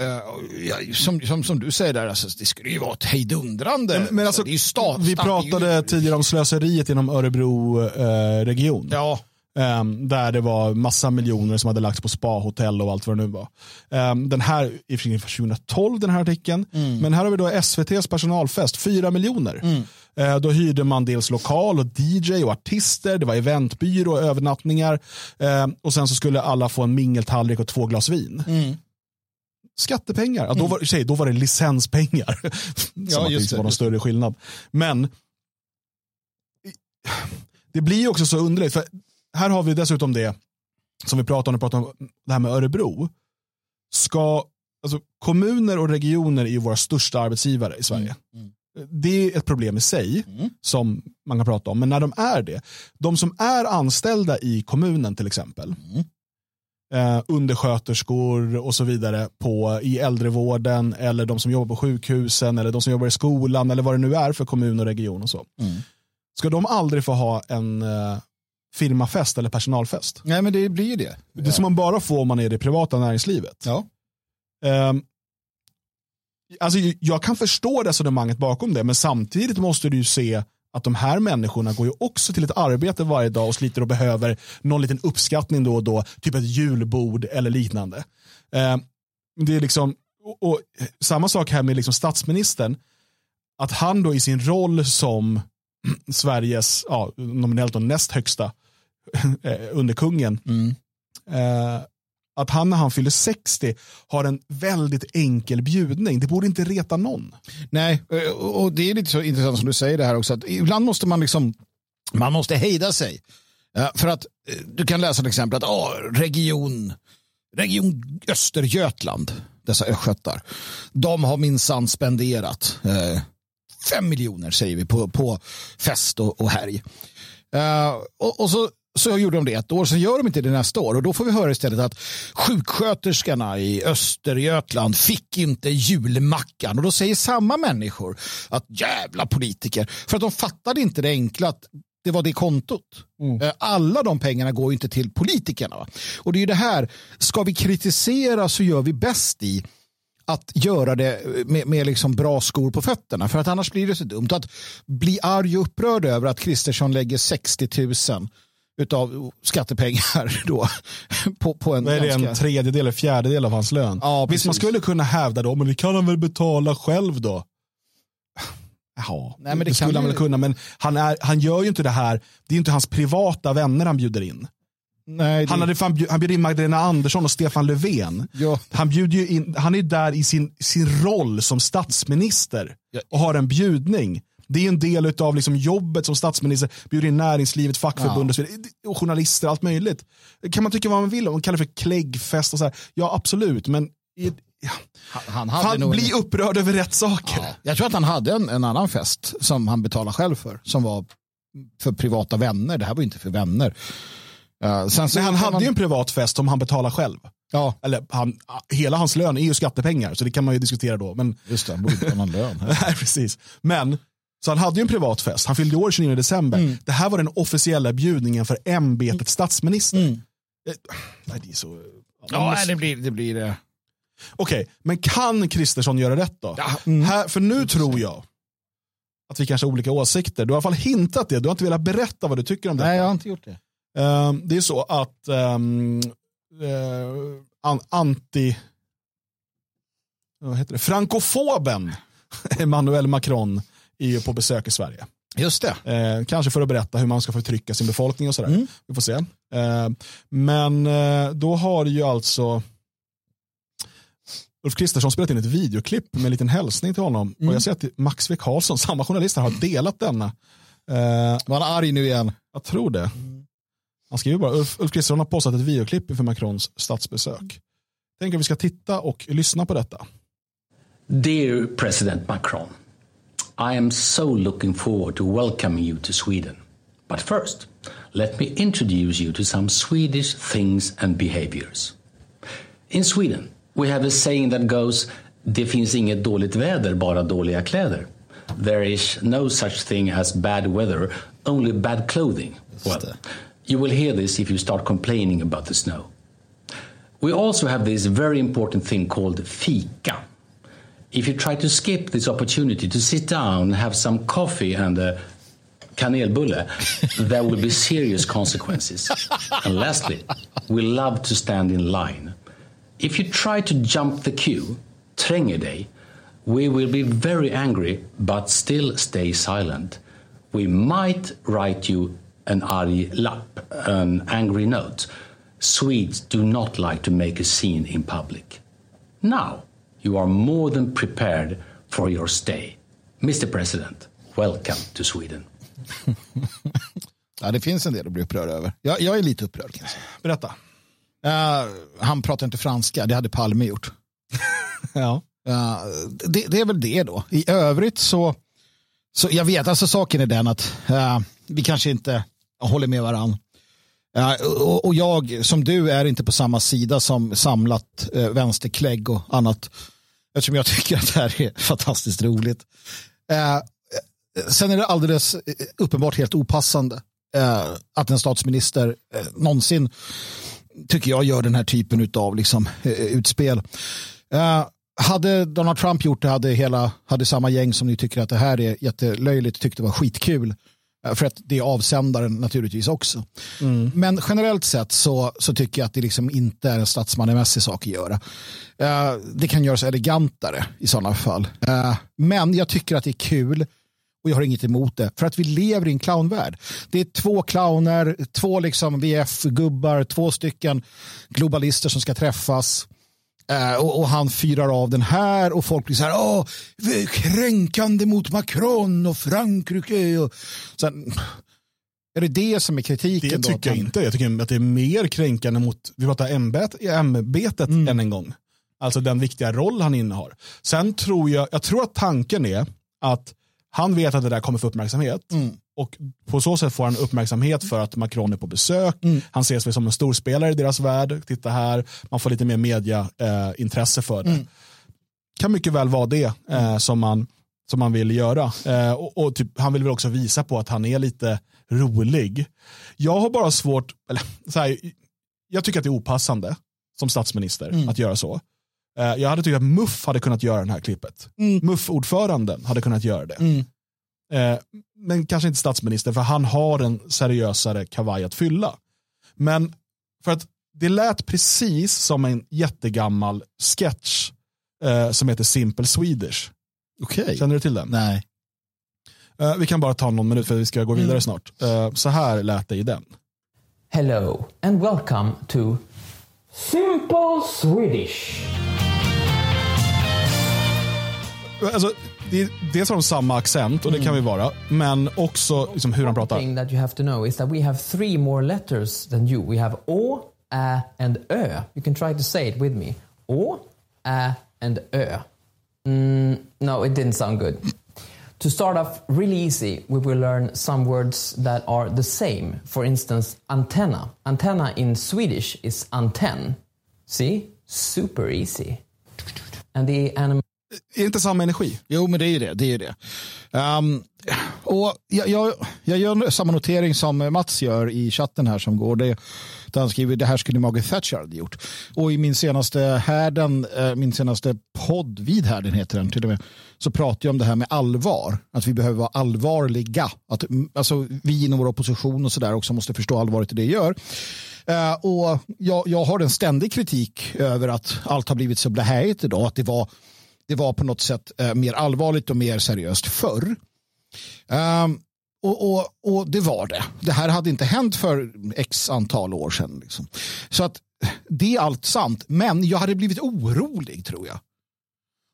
Uh, som, som, som du säger där, alltså, det skulle ju vara ett hejdundrande. Men, men alltså, det är stat, vi pratade ju... tidigare om slöseriet inom Örebro-region. Uh, ja. Um, där det var massa miljoner som hade lagts på spa-hotell och allt vad det nu var. Um, den här, för sig 2012 den här artikeln, mm. men här har vi då SVTs personalfest, 4 miljoner. Mm. Uh, då hyrde man dels lokal och DJ och artister, det var eventbyrå och övernattningar uh, och sen så skulle alla få en mingeltallrik och två glas vin. Mm. Skattepengar, ja, då, mm. var, tjej, då var det licenspengar. Som ja, just det var någon större skillnad. Men det blir också så underligt, för här har vi dessutom det som vi pratade om, vi pratade om det här med Örebro. Ska, alltså, kommuner och regioner är ju våra största arbetsgivare i Sverige. Mm. Mm. Det är ett problem i sig mm. som man kan prata om, men när de är det, de som är anställda i kommunen till exempel, mm. Eh, undersköterskor och så vidare på, i äldrevården eller de som jobbar på sjukhusen eller de som jobbar i skolan eller vad det nu är för kommun och region och så. Mm. Ska de aldrig få ha en eh, firmafest eller personalfest. Nej men det blir ju det. Det som man bara får om man är i det privata näringslivet. Ja. Um, alltså, jag kan förstå resonemanget bakom det, men samtidigt måste du ju se att de här människorna går ju också till ett arbete varje dag och sliter och behöver någon liten uppskattning då och då, typ ett julbord eller liknande. Um, det är liksom, och, och, samma sak här med liksom statsministern, att han då i sin roll som Sveriges ja, nominellt och näst högsta eh, under kungen. Mm. Eh, att han när han fyller 60 har en väldigt enkel bjudning. Det borde inte reta någon. Nej, eh, och det är lite så intressant som du säger det här också. Att ibland måste man liksom, man måste hejda sig. För att eh, du kan läsa till exempel att oh, region, region Östergötland, dessa östgötar, de har minsann spenderat eh, fem miljoner säger vi på, på fest och, och härj. Uh, eh, och, och, så, så gjorde de det ett år, sen gör de inte det nästa år och då får vi höra istället att sjuksköterskorna i Östergötland fick inte julmackan och då säger samma människor att jävla politiker för att de fattade inte det enkla att det var det kontot. Mm. Eh, alla de pengarna går inte till politikerna. Och det är det här, ska vi kritisera så gör vi bäst i att göra det med, med liksom bra skor på fötterna. För att annars blir det så dumt. Att bli arg och upprörd över att Kristersson lägger 60 000 utav skattepengar då på, på en... Är det, ganska... en tredjedel eller fjärdedel av hans lön? Ja, Visst, man skulle kunna hävda då, men det kan han väl betala själv då? Ja, Nej, men det, det skulle han väl kunna, men han, är, han gör ju inte det här, det är inte hans privata vänner han bjuder in. Nej, det... Han, hade fan, han bjöd in Magdalena Andersson och Stefan Löfven. Ja. Han, bjuder ju in, han är där i sin, sin roll som statsminister och har en bjudning. Det är en del av liksom jobbet som statsminister. Bjuder in näringslivet, fackförbund och, så vidare. och journalister, allt möjligt. kan man tycka vad man vill om. Kallar det för kläggfest och så här. Ja, absolut. Men i, ja. Han, han han nog en- blir upprörd över rätt saker. Ja, jag tror att han hade en, en annan fest som han betalade själv för. Som var för privata vänner. Det här var ju inte för vänner. Uh, sen så Men han hade man, ju en privat fest som han betalar själv. Ja, Eller han, hela hans lön är ju skattepengar, så det kan man ju diskutera då. Men, just det. Han borde inte ha någon lön. nej, precis. Men, så han hade ju en privat fest. Han fyllde år 29 december. Mm. Det här var den officiella bjudningen för ämbetet statsminister. Mm. Eh, Nej, det är så... Ja, nej, det blir det. Blir, det. Okej, men kan Kristersson göra rätt då? Ja, mm. Här, för nu tror jag att vi kanske har olika åsikter. Du har i alla fall hintat det. Du har inte velat berätta vad du tycker om det. Nej, jag har inte gjort det. Ehm, det är så att ehm, eh, an, anti... Vad heter det? Frankofoben Emmanuel Macron är ju på besök i Sverige. Just det. Eh, kanske för att berätta hur man ska förtrycka sin befolkning och sådär. Mm. Vi får se. Eh, men eh, då har ju alltså Ulf Kristersson spelat in ett videoklipp med en liten hälsning till honom. Mm. Och jag ser att Max V. Karlsson, samma journalist, har delat denna. Eh, Var han arg nu igen? jag tror det. Han skriver bara, Ulf, Ulf Kristersson har postat ett videoklipp inför Macrons statsbesök. Tänk att vi ska titta och lyssna på detta. Dear President Macron, I am so looking forward to welcoming you to Sweden. But first, let me introduce you to some Swedish things and behaviors. In Sweden, we have a saying that goes Det finns inget dåligt väder, bara dåliga kläder. There is no such thing as bad weather, only bad clothing. Well, you will hear this if you start complaining about the snow. We also have this very important thing called fika. If you try to skip this opportunity to sit down and have some coffee and a kanelbulle, there will be serious consequences. And lastly, we love to stand in line. If you try to jump the queue, tränger we will be very angry but still stay silent. We might write you an arg lapp, an angry note. Swedes do not like to make a scene in public. Now you are more than prepared for your stay. Mr President, welcome to Sweden. Ja, det finns en del att bli upprörd över. Jag, jag är lite upprörd kan jag säga. Berätta. Eh, han pratar inte franska, det hade Palme gjort. Ja. Eh, det, det är väl det då. I övrigt så, så jag vet, alltså saken är den att eh, vi kanske inte håller med varandra. och, och jag som du är inte på samma sida som samlat uh, vänsterklägg och annat. Eftersom jag tycker att det här är fantastiskt roligt. Eh, eh sen är det alldeles eh, uppenbart helt opassande eh, att en statsminister eh, någonsin tycker jag gör den här typen av liksom, eh, utspel. Eh, hade Donald Trump gjort det hade, hela, hade samma gäng som ni tycker att det här är jättelöjligt tyckte det var skitkul. Eh, För att det är avsändaren naturligtvis också. Men generellt sett så, så tycker jag att det liksom inte är en statsmannamässig sak att göra. Eh, det kan göras elegantare i sådana fall. Eh, men jag tycker att det är kul och jag har inget emot det. För att vi lever i en clownvärld. Det är två clowner, två liksom VF-gubbar, två stycken globalister som ska träffas. Eh, och, och han fyrar av den här och folk blir så här, åh, kränkande mot Macron och Frankrike. Och, sen, är det det som är kritiken? Det då, tycker att jag inte. Jag tycker att det är mer kränkande mot, vi pratar ämbet, ämbetet Mm. än en gång. Alltså den viktiga roll han innehar. Sen tror jag, jag tror att tanken är att han vet att det där kommer få uppmärksamhet. Mm. Och på så sätt får han uppmärksamhet för att Macron är på besök. Mm. Han ses som en storspelare i deras värld. Titta här, man får lite mer mediaintresse eh, för Mm. det. Kan mycket väl vara det eh, som, man, som man vill göra. Eh, och och typ, han vill väl också visa på att han är lite rolig. Jag har bara svårt, eller så här, jag tycker att det är opassande som statsminister Mm. att göra så. Eh, jag hade tyckt att Muff hade kunnat göra det här klippet. Mm. Muff-ordföranden hade kunnat göra det. Mm. Eh, men kanske inte statsminister för han har en seriösare kavaj att fylla. Men för att det lät precis som en jättegammal sketch eh, som heter Simple Swedish. Okej. Känner du till den? Nej. Eh, vi kan bara ta någon minut för vi ska gå vidare Mm. snart. Eh, så här lät det i den. Hello and welcome to Simple Swedish. Alltså, det dels har de samma accent och det kan vi vara, men också liksom hur han pratar. thing that you have to know is that we have three more letters than you. We have å, ä and ö. You can try to say it with me. Å, ä and ö. Mm, no, it didn't sound good. To start off really easy, we will learn some words that are the same. For instance, antenna. Antenna in Swedish is antenn. See? Super easy. And the animal är det inte samma energi? Jo, men det är ju det. det, är det. Um, och jag, jag, jag gör samma notering som Mats gör i chatten här som går. Det, där han skriver det här skulle Margaret Thatcher ha gjort. Och i min senaste härden, eh, min senaste podd, vid härden heter den till och med, så pratar jag om det här med allvar. Att vi behöver vara allvarliga. Att, mm, alltså, vi inom vår opposition och sådär också måste förstå allvaret i det vi gör. Uh, och jag, jag har en ständig kritik över att allt har blivit så blähäigt idag. Att det var det var på något sätt eh, mer allvarligt och mer seriöst förr. Um, och, och, och det var det. Det här hade inte hänt för x antal år sedan. Liksom. Så att det är allt sant. Men jag hade blivit orolig tror jag.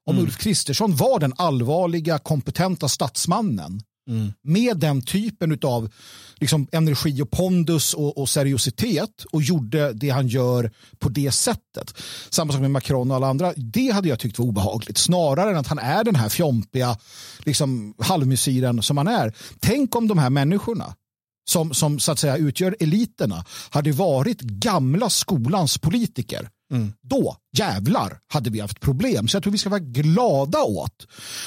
Om Ulf Kristersson var den allvarliga, kompetenta statsmannen Mm. med den typen av liksom, energi och pondus och, och seriositet och gjorde det han gör på det sättet. Samma sak med Macron och alla andra. Det hade jag tyckt var obehagligt. Snarare än att han är den här fjompiga liksom, halvmesyren som han är. Tänk om de här människorna som, som så att säga utgör eliterna hade varit gamla skolans politiker. Då jävlar hade vi haft problem. Så jag tror vi ska vara glada åt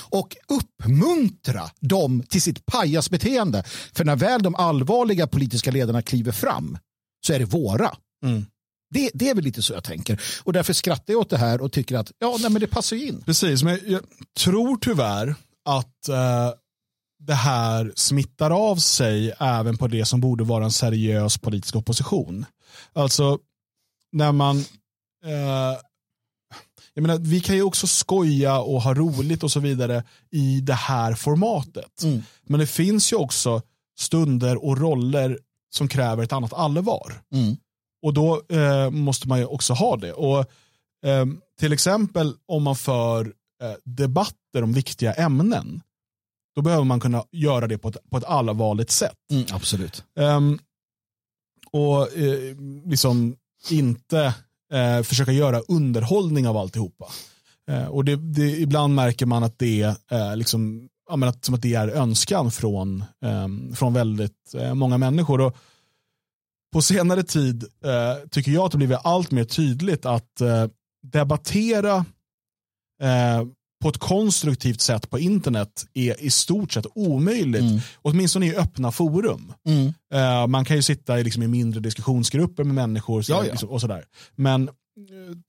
och uppmuntra dem till sitt pajasbeteende. För när väl de allvarliga politiska ledarna kliver fram så är det våra. Det, det är väl lite så jag tänker. Och därför skrattar jag åt det här och tycker att ja, nej, men det passar ju in. Precis, men jag tror tyvärr att eh, det här smittar av sig även på det som borde vara en seriös politisk opposition. Alltså, när man... Eh, jag menar, vi kan ju också skoja och ha roligt och så vidare i det här formatet. Men det finns ju också stunder och roller som kräver ett annat allvar. Och då eh, måste man ju också ha det. Och eh, Till exempel om man för eh, debatter om viktiga ämnen, då behöver man kunna göra det på ett, på ett allvarligt sätt. absolut. Ehm, och eh, liksom inte eh, försöka göra underhållning av alltihopa. Eh, och det, det, ibland märker man att det, eh, liksom, ja, men att, som att det är önskan från, eh, från väldigt eh, många människor. Och på senare tid eh, tycker jag att det blivit allt mer tydligt att eh, debattera eh, på ett konstruktivt sätt på internet är i stort sett omöjligt. Åtminstone i öppna forum. Eh, man kan ju sitta i, liksom, i mindre diskussionsgrupper med människor så, Ja, ja. Liksom, och sådär. Men eh,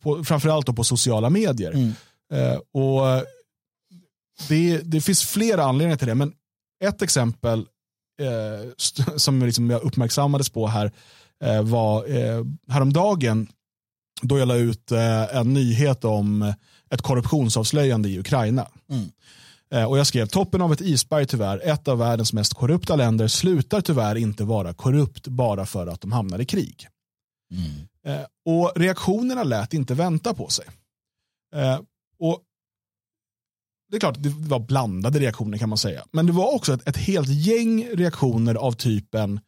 på, framförallt då på sociala medier. Eh, och det, det finns flera anledningar till det. Men ett exempel st- som liksom jag uppmärksammades på här eh, var eh, häromdagen då jag la ut en nyhet om ett korruptionsavslöjande i Ukraina. Eh, och jag skrev toppen av ett isberg tyvärr, ett av världens mest korrupta länder slutar tyvärr inte vara korrupt bara för att de hamnar i krig. Eh, och reaktionerna lät inte vänta på sig. Eh, och det är klart, det var blandade reaktioner kan man säga. Men det var också ett, ett helt gäng reaktioner av typen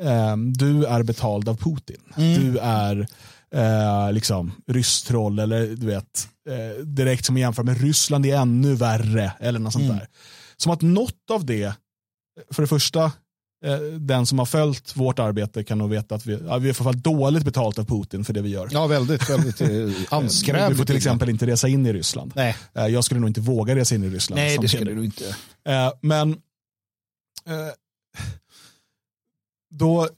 ehm, du är betald av Putin. Du är eh, liksom rysstroll eller du vet eh, direkt som jämför med Ryssland är ännu värre eller något sånt där. Som att något av det, för det första, eh, den som har följt vårt arbete kan nog veta att vi, ja, vi får dåligt betalt av Putin för det vi gör. Ja, väldigt, väldigt eh, anskrämligt. Du får till exempel inte resa in i Ryssland. Nej. Eh, Jag skulle nog inte våga resa in i Ryssland. Nej, det samtidigt. skulle du inte. Eh, Men då,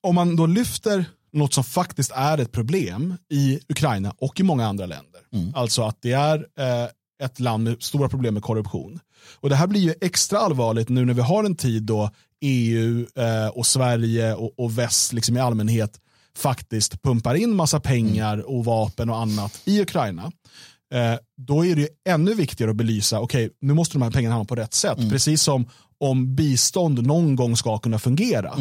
om man då lyfter något som faktiskt är ett problem i Ukraina och i många andra länder. Alltså att det är eh, ett land med stora problem med korruption. Och det här blir ju extra allvarligt nu när vi har en tid då EU eh, och Sverige och, och väst liksom i allmänhet faktiskt pumpar in massa pengar och vapen och annat i Ukraina. Eh, då är det ännu viktigare att belysa, okej, nu måste de här pengarna hamna på rätt sätt. Precis som om bistånd någon gång ska kunna fungera,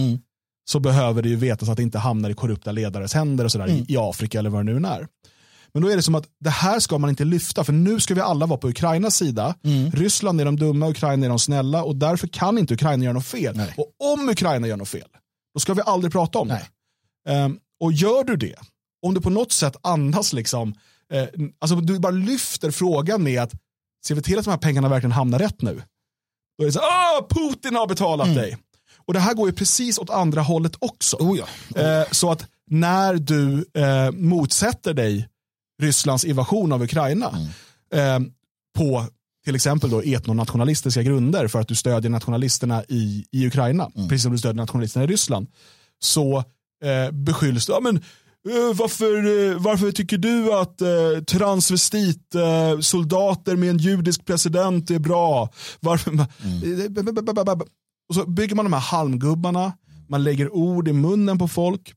så behöver det ju vetas att det inte hamnar i korrupta ledares händer och sådär i, i Afrika eller vad det nu är. Men då är det som att det här ska man inte lyfta för nu ska vi alla vara på Ukrainas sida. Ryssland är de dumma, Ukraina är de snälla och därför kan inte Ukraina göra något fel. Nej. Och om Ukraina gör något fel, då ska vi aldrig prata om Nej. det. Ehm, och gör du det, om du på något sätt andas liksom, eh, alltså du bara lyfter frågan med att ser vi till att de här pengarna verkligen hamnar rätt nu? Då är det så ah, Putin har betalat dig. Och det här går ju precis åt andra hållet också. Oh ja. Eh, så att när du eh, motsätter dig Rysslands invasion av Ukraina eh, på till exempel då etnonationalistiska grunder för att du stödjer nationalisterna i, i Ukraina, precis som du stödjer nationalisterna i Ryssland, så eh, beskylls du, ja, men, eh, varför, eh, varför tycker du att eh, transvestit eh, soldater med en judisk president är bra? Varför, Eh, och så bygger man de här halmgubbarna, man lägger ord i munnen på folk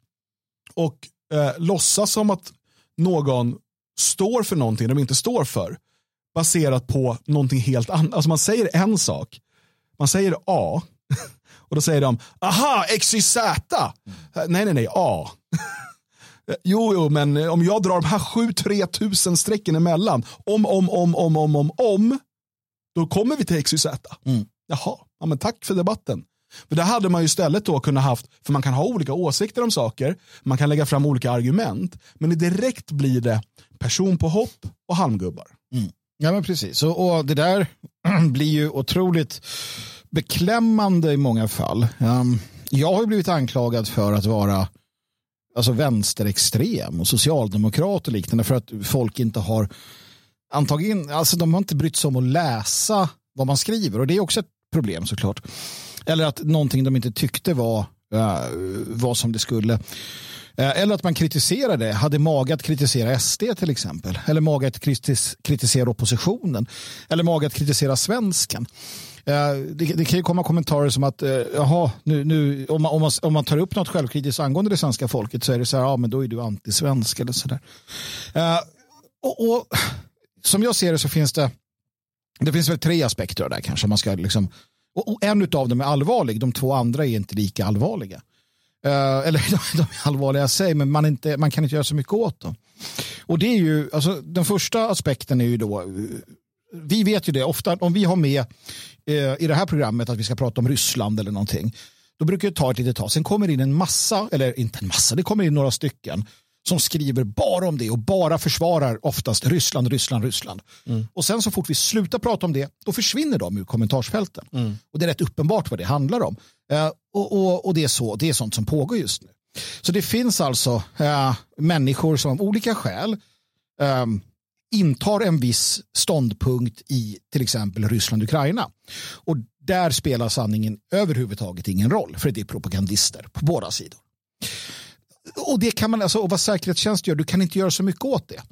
och eh, låtsas som att någon står för någonting de inte står för baserat på någonting helt annat. Alltså man säger en sak, man säger A och då säger de aha, XYZ. Nej, nej, nej, A. Jo, jo, men om jag drar de här 7-3 tusen strecken emellan, om, om, om, om, om, om, om, då kommer vi till XYZ. Mm. Jaha, ja, men tack för debatten. För det hade man ju istället då kunnat haft, för man kan ha olika åsikter om saker, man kan lägga fram olika argument, men direkt blir det personpåhopp och halmgubbar. Mm. Ja men precis, och, och det där blir ju otroligt beklämmande i många fall. Um, jag har ju blivit anklagad för att vara alltså vänsterextrem och socialdemokrat och liknande för att folk inte har antagligen, alltså de har inte brytt sig om att läsa vad man skriver och det är också ett problem såklart. Eller att någonting de inte tyckte var, uh, var som det skulle. Eh, eller att man kritiserade, hade mage att kritisera SD till exempel. Eller mage att kritis kritisera oppositionen. Eller mage att kritisera svensken. Eh, det, det kan ju komma kommentarer som att jaha, nu, nu, om, man, om, man, om man tar upp något självkritiskt angående det svenska folket så är det så här, ja men då är du antisvensk eller så där. och, och som jag ser det så finns det, det finns väl tre aspekter av det här kanske. Man ska liksom, och, en av dem är allvarlig, de två andra är inte lika allvarliga. Uh, eller de, de är allvarliga i sig, men man, inte, man kan inte göra så mycket åt dem. Och det är ju, alltså, den första aspekten är ju då, eh, vi vet ju det, ofta om vi har med uh, i det här programmet att vi ska prata om Ryssland eller någonting, då brukar det ta ett litet tag. Sen kommer det in en massa, eller inte en massa, det kommer in några stycken som skriver bara om det och bara försvarar oftast Ryssland, Ryssland, Ryssland. Och sen så fort vi slutar prata om det, då försvinner de ur kommentarsfälten. Och det är rätt uppenbart vad det handlar om. Eh, och, och, och det är så, det är sånt som pågår just nu. Så det finns alltså eh, människor som av olika skäl eh, intar en viss ståndpunkt i till exempel Ryssland-Ukraina. Och där spelar sanningen överhuvudtaget ingen roll, för det är propagandister på båda sidor. Och det kan man, alltså, och vad säkerhetstjänst gör, du kan inte göra så mycket åt det.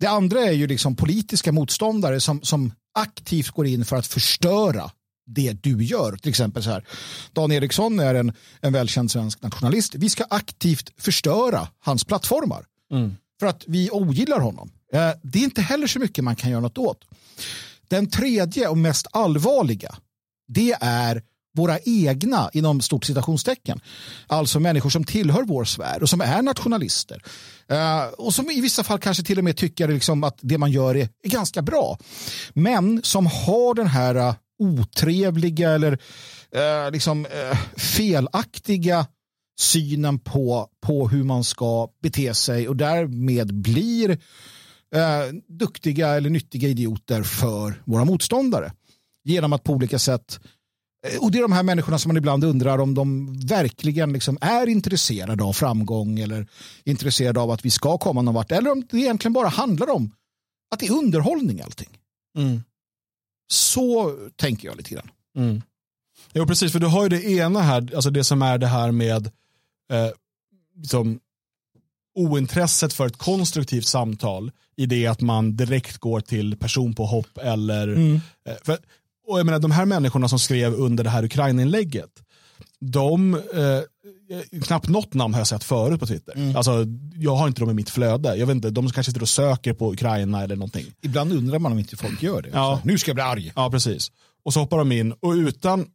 Det andra är ju liksom politiska motståndare som, som aktivt går in för att förstöra det du gör. Till exempel så här, Dan Eriksson är en, en välkänd svensk nationalist. Vi ska aktivt förstöra hans plattformar för att vi ogillar honom. Eh, Det är inte heller så mycket man kan göra något åt. Den tredje och mest allvarliga, det är våra egna, inom stort citationstecken. Alltså människor som tillhör vår sfär och som är nationalister. Uh, och som i vissa fall kanske till och med tycker liksom att det man gör är, är ganska bra. Men som har den här uh, otrevliga eller uh, liksom felaktiga synen på, på hur man ska bete sig och därmed blir duktiga eller nyttiga idioter för våra motståndare. Genom att på olika sätt och det är de här människorna som man ibland undrar om de verkligen liksom är intresserade av framgång eller intresserade av att vi ska komma någon vart. Eller om det egentligen bara handlar om att det är underhållning allting. Så tänker jag lite grann. Jo, precis, för du har ju det ena här, alltså det som är det här med eh, liksom, ointresset för ett konstruktivt samtal i det att man direkt går till personpåhopp eller eh, för, och jag menar de här människorna som skrev under det här Ukraina-inlägget de, eh, knappt något namn har jag sett förut på Twitter. Alltså, jag har inte dem i mitt flöde. Jag vet inte, de kanske sitter och söker på Ukraina eller någonting. Ibland undrar man om inte folk gör det. Ja. Så, nu ska jag bli arg. Ja, precis. Och så hoppar de in och utan,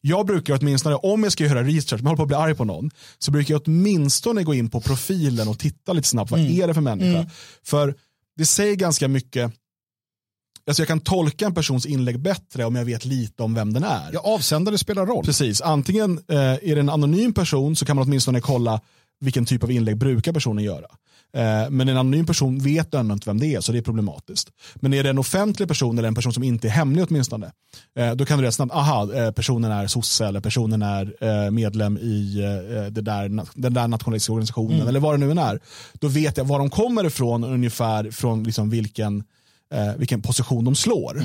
Jag brukar åtminstone, om jag ska göra research, om jag håller på att bli arg på någon, så brukar jag åtminstone gå in på profilen och titta lite snabbt, vad är det för människa? För det säger ganska mycket, alltså jag kan tolka en persons inlägg bättre om jag vet lite om vem den är. Ja, avsändare spelar roll. Precis, antingen eh, är det en anonym person så kan man åtminstone kolla vilken typ av inlägg brukar personen göra. Eh, men en anonym person vet ändå inte vem det är så det är problematiskt. Men är det en offentlig person eller en person som inte är hemlig åtminstone, eh, då kan du rätt snabbt, aha, eh, personen är sosse eller personen är eh, medlem i eh, det där, den där nationalistiska organisationen eller vad det nu än är. Då vet jag var de kommer ifrån ungefär från liksom vilken, eh, vilken position de slår.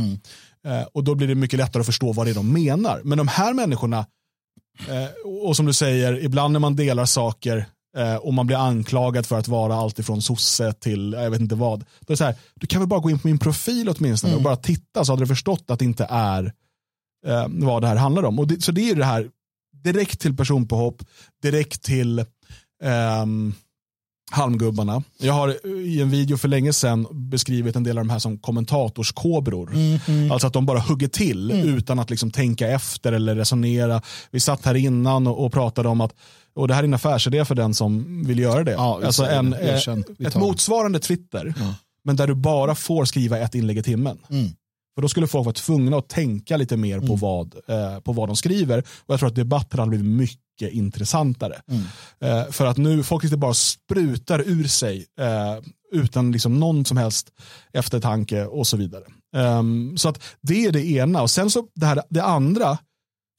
Eh, och då blir det mycket lättare att förstå vad det är de menar. Men de här människorna, eh, och som du säger, ibland när man delar saker eh, och man blir anklagad för att vara allt ifrån sosse till jag vet inte vad. Då är det så här, du kan väl bara gå in på min profil åtminstone och bara titta så hade du förstått att det inte är eh, vad det här handlar om. Och det, så det är ju det här direkt till personpåhopp, direkt till ehm, halmgubbarna. Jag har i en video för länge sedan beskrivit en del av de här som kommentatorskobror. Alltså att de bara hugger till utan att liksom tänka efter eller resonera. Vi satt här innan och, och pratade om att och det här är en affärsidé för den som vill göra det. Ja, alltså en, det. Ett motsvarande Twitter, men där du bara får skriva ett inlägg i timmen. Mm. För då skulle folk vara tvungna att tänka lite mer på, vad, eh, på vad de skriver. Och jag tror att debatten hade blivit mycket intressantare. Eh, för att nu, folk inte bara sprutar ur sig eh, utan liksom någon som helst eftertanke och så vidare. Ehm, så att det är det ena. Och sen så det, här, det andra,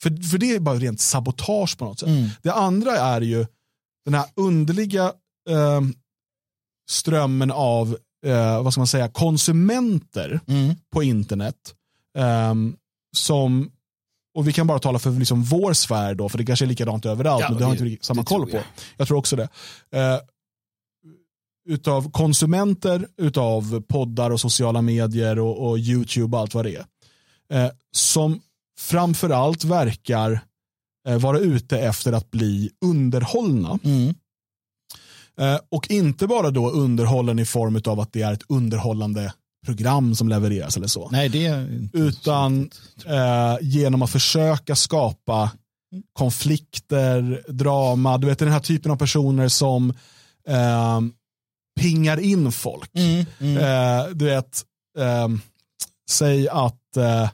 för, för det är bara rent sabotage på något sätt. Det andra är ju den här underliga ehm, strömmen av eh, vad ska man säga, konsumenter på internet. ehm, som, och vi kan bara tala för liksom vår sfär då, för det kanske är likadant överallt, Ja, men det har inte samma koll på. jag. Jag tror också det. Eh, utav konsumenter utav poddar och sociala medier och, och YouTube och allt vad det är. Eh, som framförallt verkar eh, vara ute efter att bli underhållna. Eh, och inte bara då underhållen i form av att det är ett underhållande program som levereras eller så. Nej, det Utan eh, genom att försöka skapa konflikter, drama. Du vet den här typen av personer som eh, pingar in folk. Eh, du vet, eh, säg att eh,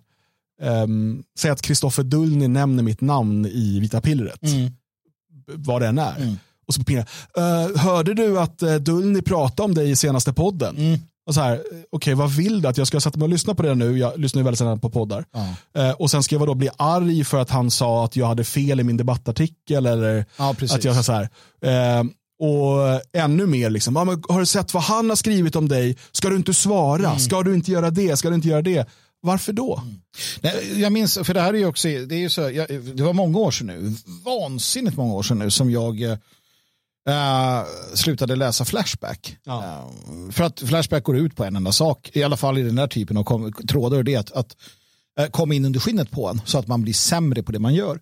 ehm, säg att Kristoffer Dullny nämner mitt namn i Vita pillret. Vad det än är. Och så pingar uh, Hörde du att uh, Dullny pratade om dig i senaste podden? Och så här, eh, okej vad vill du? Att jag ska sätta mig och lyssna på det nu? Jag lyssnar ju väldigt sällan på poddar. Eh, och sen ska jag då bli arg för att han sa att jag hade fel i min debattartikel eller Ja, att jag så här. Eh, och ännu mer, liksom, men har du sett vad han har skrivit om dig? Ska du inte svara? Ska du inte göra det? Ska du inte göra det? Varför då? Nej, jag minns, för det här är ju också, det är ju så, jag, det var många år sedan nu, vansinnigt många år sedan nu som jag eh, slutade läsa Flashback. Ja. Eh, för att Flashback går ut på en enda sak, i alla fall i den här typen av kom, trådar, det är att, att eh, komma in under skinnet på en så att man blir sämre på det man gör.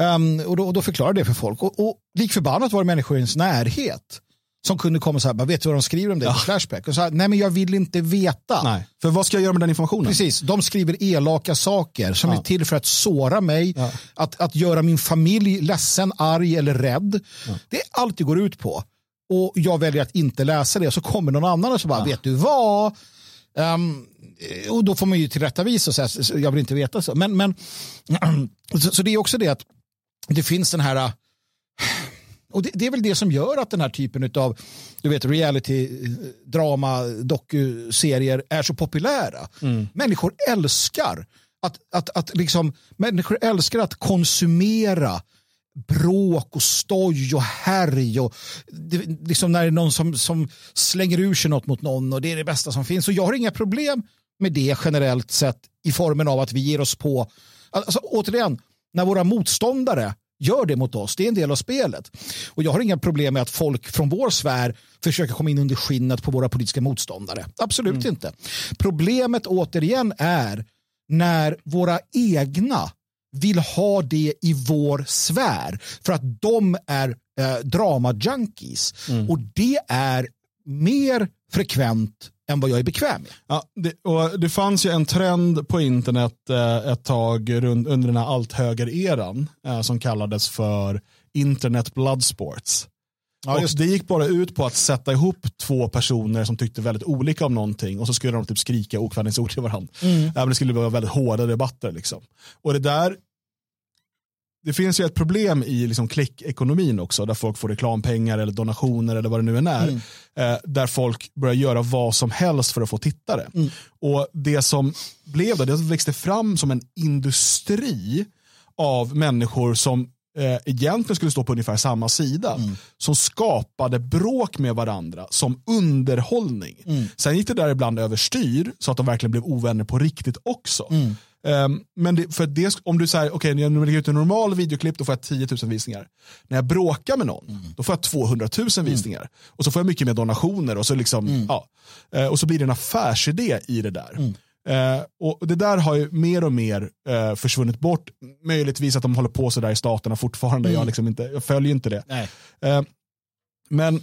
Ehm, och, då, och då förklarar det för folk. Och, och lik förbannat var det människor i ens närhet som kunde komma så här, "Bara, vet du vad de skriver om dig på Flashback? Och så här, nej men jag vill inte veta. Nej. För vad ska jag göra med den informationen? Precis, de skriver elaka saker som är till för att såra mig, att, att göra min familj ledsen, arg eller rädd. Det är allt det går ut på. Och jag väljer att inte läsa det. Så kommer någon annan och så bara, vet du vad? Ehm, och då får man ju tillrättavisa och säga, "Så jag vill inte veta så. Men, men, så, så det är också det att det finns den här och det, det är väl det som gör att den här typen av du vet, reality, drama, dokuserier är så populära. Människor älskar att, att, att liksom, människor älskar att konsumera bråk och stoj och härj och det, liksom när det är någon som, som slänger ur sig något mot någon och det är det bästa som finns. Och jag har inga problem med det generellt sett i formen av att vi ger oss på, alltså återigen, när våra motståndare gör det mot oss, det är en del av spelet. Och jag har inga problem med att folk från vår sfär försöker komma in under skinnet på våra politiska motståndare. Absolut inte. Problemet återigen är när våra egna vill ha det i vår sfär för att de är eh, drama-junkies. Och det är mer frekvent än vad jag är bekväm med. Ja, det, och det fanns ju en trend på internet eh, ett tag rund, under den här allt höger-eran eh, som kallades för internet bloodsports. Ja, och det gick bara ut på att sätta ihop två personer som tyckte väldigt olika om någonting och så skulle de typ skrika okvädingsord till varandra. Mm. Men det skulle vara väldigt hårda debatter. Liksom. Och det där, det finns ju ett problem i liksom klickekonomin också, där folk får reklampengar eller donationer eller vad det nu än är. Mm. Eh, där folk börjar göra vad som helst för att få tittare. Mm. Och det som blev då, det växte fram som en industri av människor som eh, egentligen skulle stå på ungefär samma sida. Mm. Som skapade bråk med varandra som underhållning. Mm. Sen gick det där ibland överstyr så att de verkligen blev ovänner på riktigt också. Mm. Um, men det, för det, om du säger, okej, okay, när jag lägger ut en normal videoklipp då får jag 10 000 visningar. När jag bråkar med någon, då får jag 200 000 visningar. Och så får jag mycket mer donationer och så, liksom, ja, uh, och så blir det en affärsidé i det där. Uh, och Det där har ju mer och mer uh, försvunnit bort. Möjligtvis att de håller på sådär i staterna fortfarande. Jag, liksom inte, jag följer inte det. Men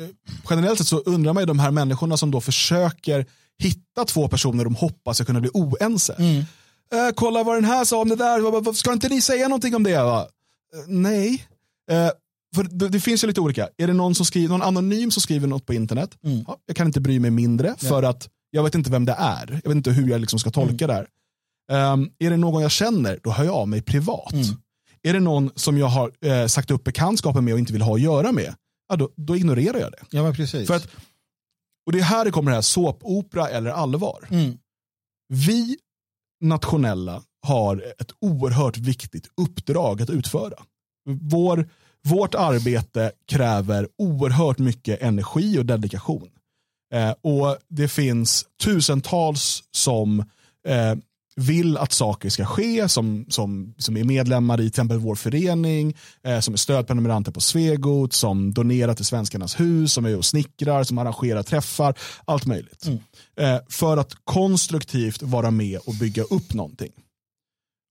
eh, generellt sett så undrar man ju de här människorna som då försöker hitta två personer de hoppas ska kunna bli oense. Mm. Eh, kolla vad den här sa om det där, ska inte ni säga någonting om det? Eh, nej. Eh, för det, det finns ju lite olika. Är det någon, som skriver, någon anonym som skriver något på internet? Mm. Ja, jag kan inte bry mig mindre för att jag vet inte vem det är. Jag vet inte hur jag liksom ska tolka det här. Ehm, är det någon jag känner, då hör jag av mig privat. Är det någon som jag har eh, sagt upp bekantskapen med och inte vill ha att göra med, ja, då, då ignorerar jag det. Ja, precis. För att, och det är här det kommer det här såpopera eller allvar. Mm. Vi nationella har ett oerhört viktigt uppdrag att utföra. Vår, vårt arbete kräver oerhört mycket energi och dedikation. Eh, och Det finns tusentals som eh, vill att saker ska ske, som, som, som är medlemmar i till exempel vår förening, eh, som är stödprenumeranter på Svegot, som donerar till Svenskarnas hus, som är och snickrar, som arrangerar träffar, allt möjligt. Eh, för att konstruktivt vara med och bygga upp någonting.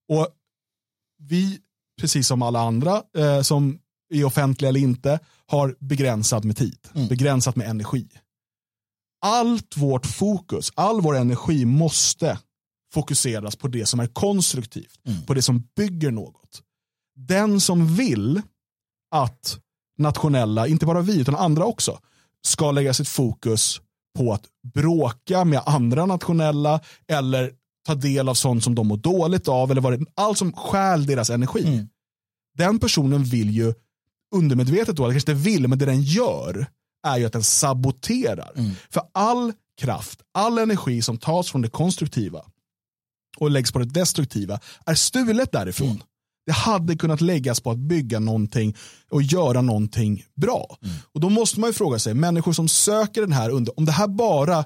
Och vi, precis som alla andra eh, som är offentliga eller inte, har begränsat med tid, begränsat med energi. Allt vårt fokus, all vår energi måste fokuseras på det som är konstruktivt, på det som bygger något. Den som vill att nationella, inte bara vi utan andra också, ska lägga sitt fokus på att bråka med andra nationella eller ta del av sånt som de mår dåligt av eller vad det, allt som stjäl deras energi. Den personen vill ju undermedvetet då, eller kanske inte vill, men det den gör är ju att den saboterar. För all kraft, all energi som tas från det konstruktiva och läggs på det destruktiva är stulet därifrån. Det hade kunnat läggas på att bygga någonting och göra någonting bra. Och då måste man ju fråga sig, människor som söker den här under, om det här bara,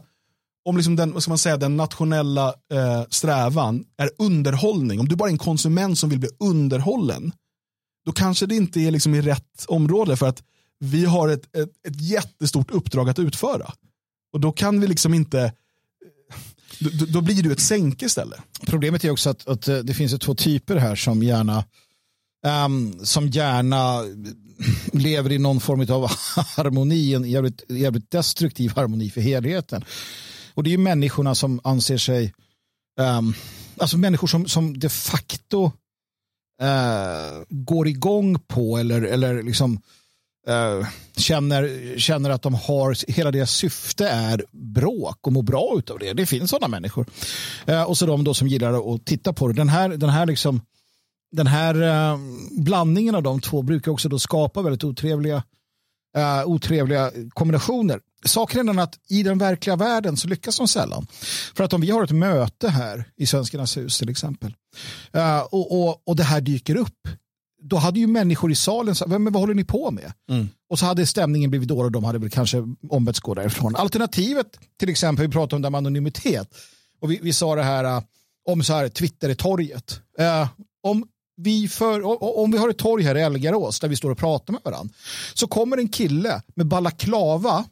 om liksom den, vad ska man säga, den nationella eh, strävan är underhållning, om du bara är en konsument som vill bli underhållen, då kanske det inte är liksom i rätt område för att vi har ett, ett, ett jättestort uppdrag att utföra. Och då kan vi liksom inte, då, då blir du ett sänke istället. Problemet är också att, att eh, det finns två typer här som gärna um, som gärna lever i någon form av harmoni, en jävligt, jävligt destruktiv harmoni för helheten. Och det är ju människorna som anser sig, um, alltså människor som, som de facto uh, går igång på eller, eller liksom Eh, känner, känner att de har, hela deras syfte är bråk och mår bra utav det. Det finns sådana människor. Eh, och så de då som gillar att titta på det. Den här, den här, liksom, den här eh, blandningen av de två brukar också då skapa väldigt otrevliga, eh, otrevliga kombinationer. Saken är den att i den verkliga världen så lyckas de sällan. För att om vi har ett möte här i Svenskarnas hus till exempel eh, och, och, och det här dyker upp då hade ju människor i salen sagt, men vad håller ni på med? Och så hade stämningen blivit dålig och de hade väl kanske ombetts gå därifrån. Alternativet, till exempel, vi pratade om det med anonymitet. Och vi, vi sa det här uh, om så här Twitter i torget. Uh, om, vi för, om vi har ett torg här i Elgarås där vi står och pratar med varandra så kommer en kille med balaklava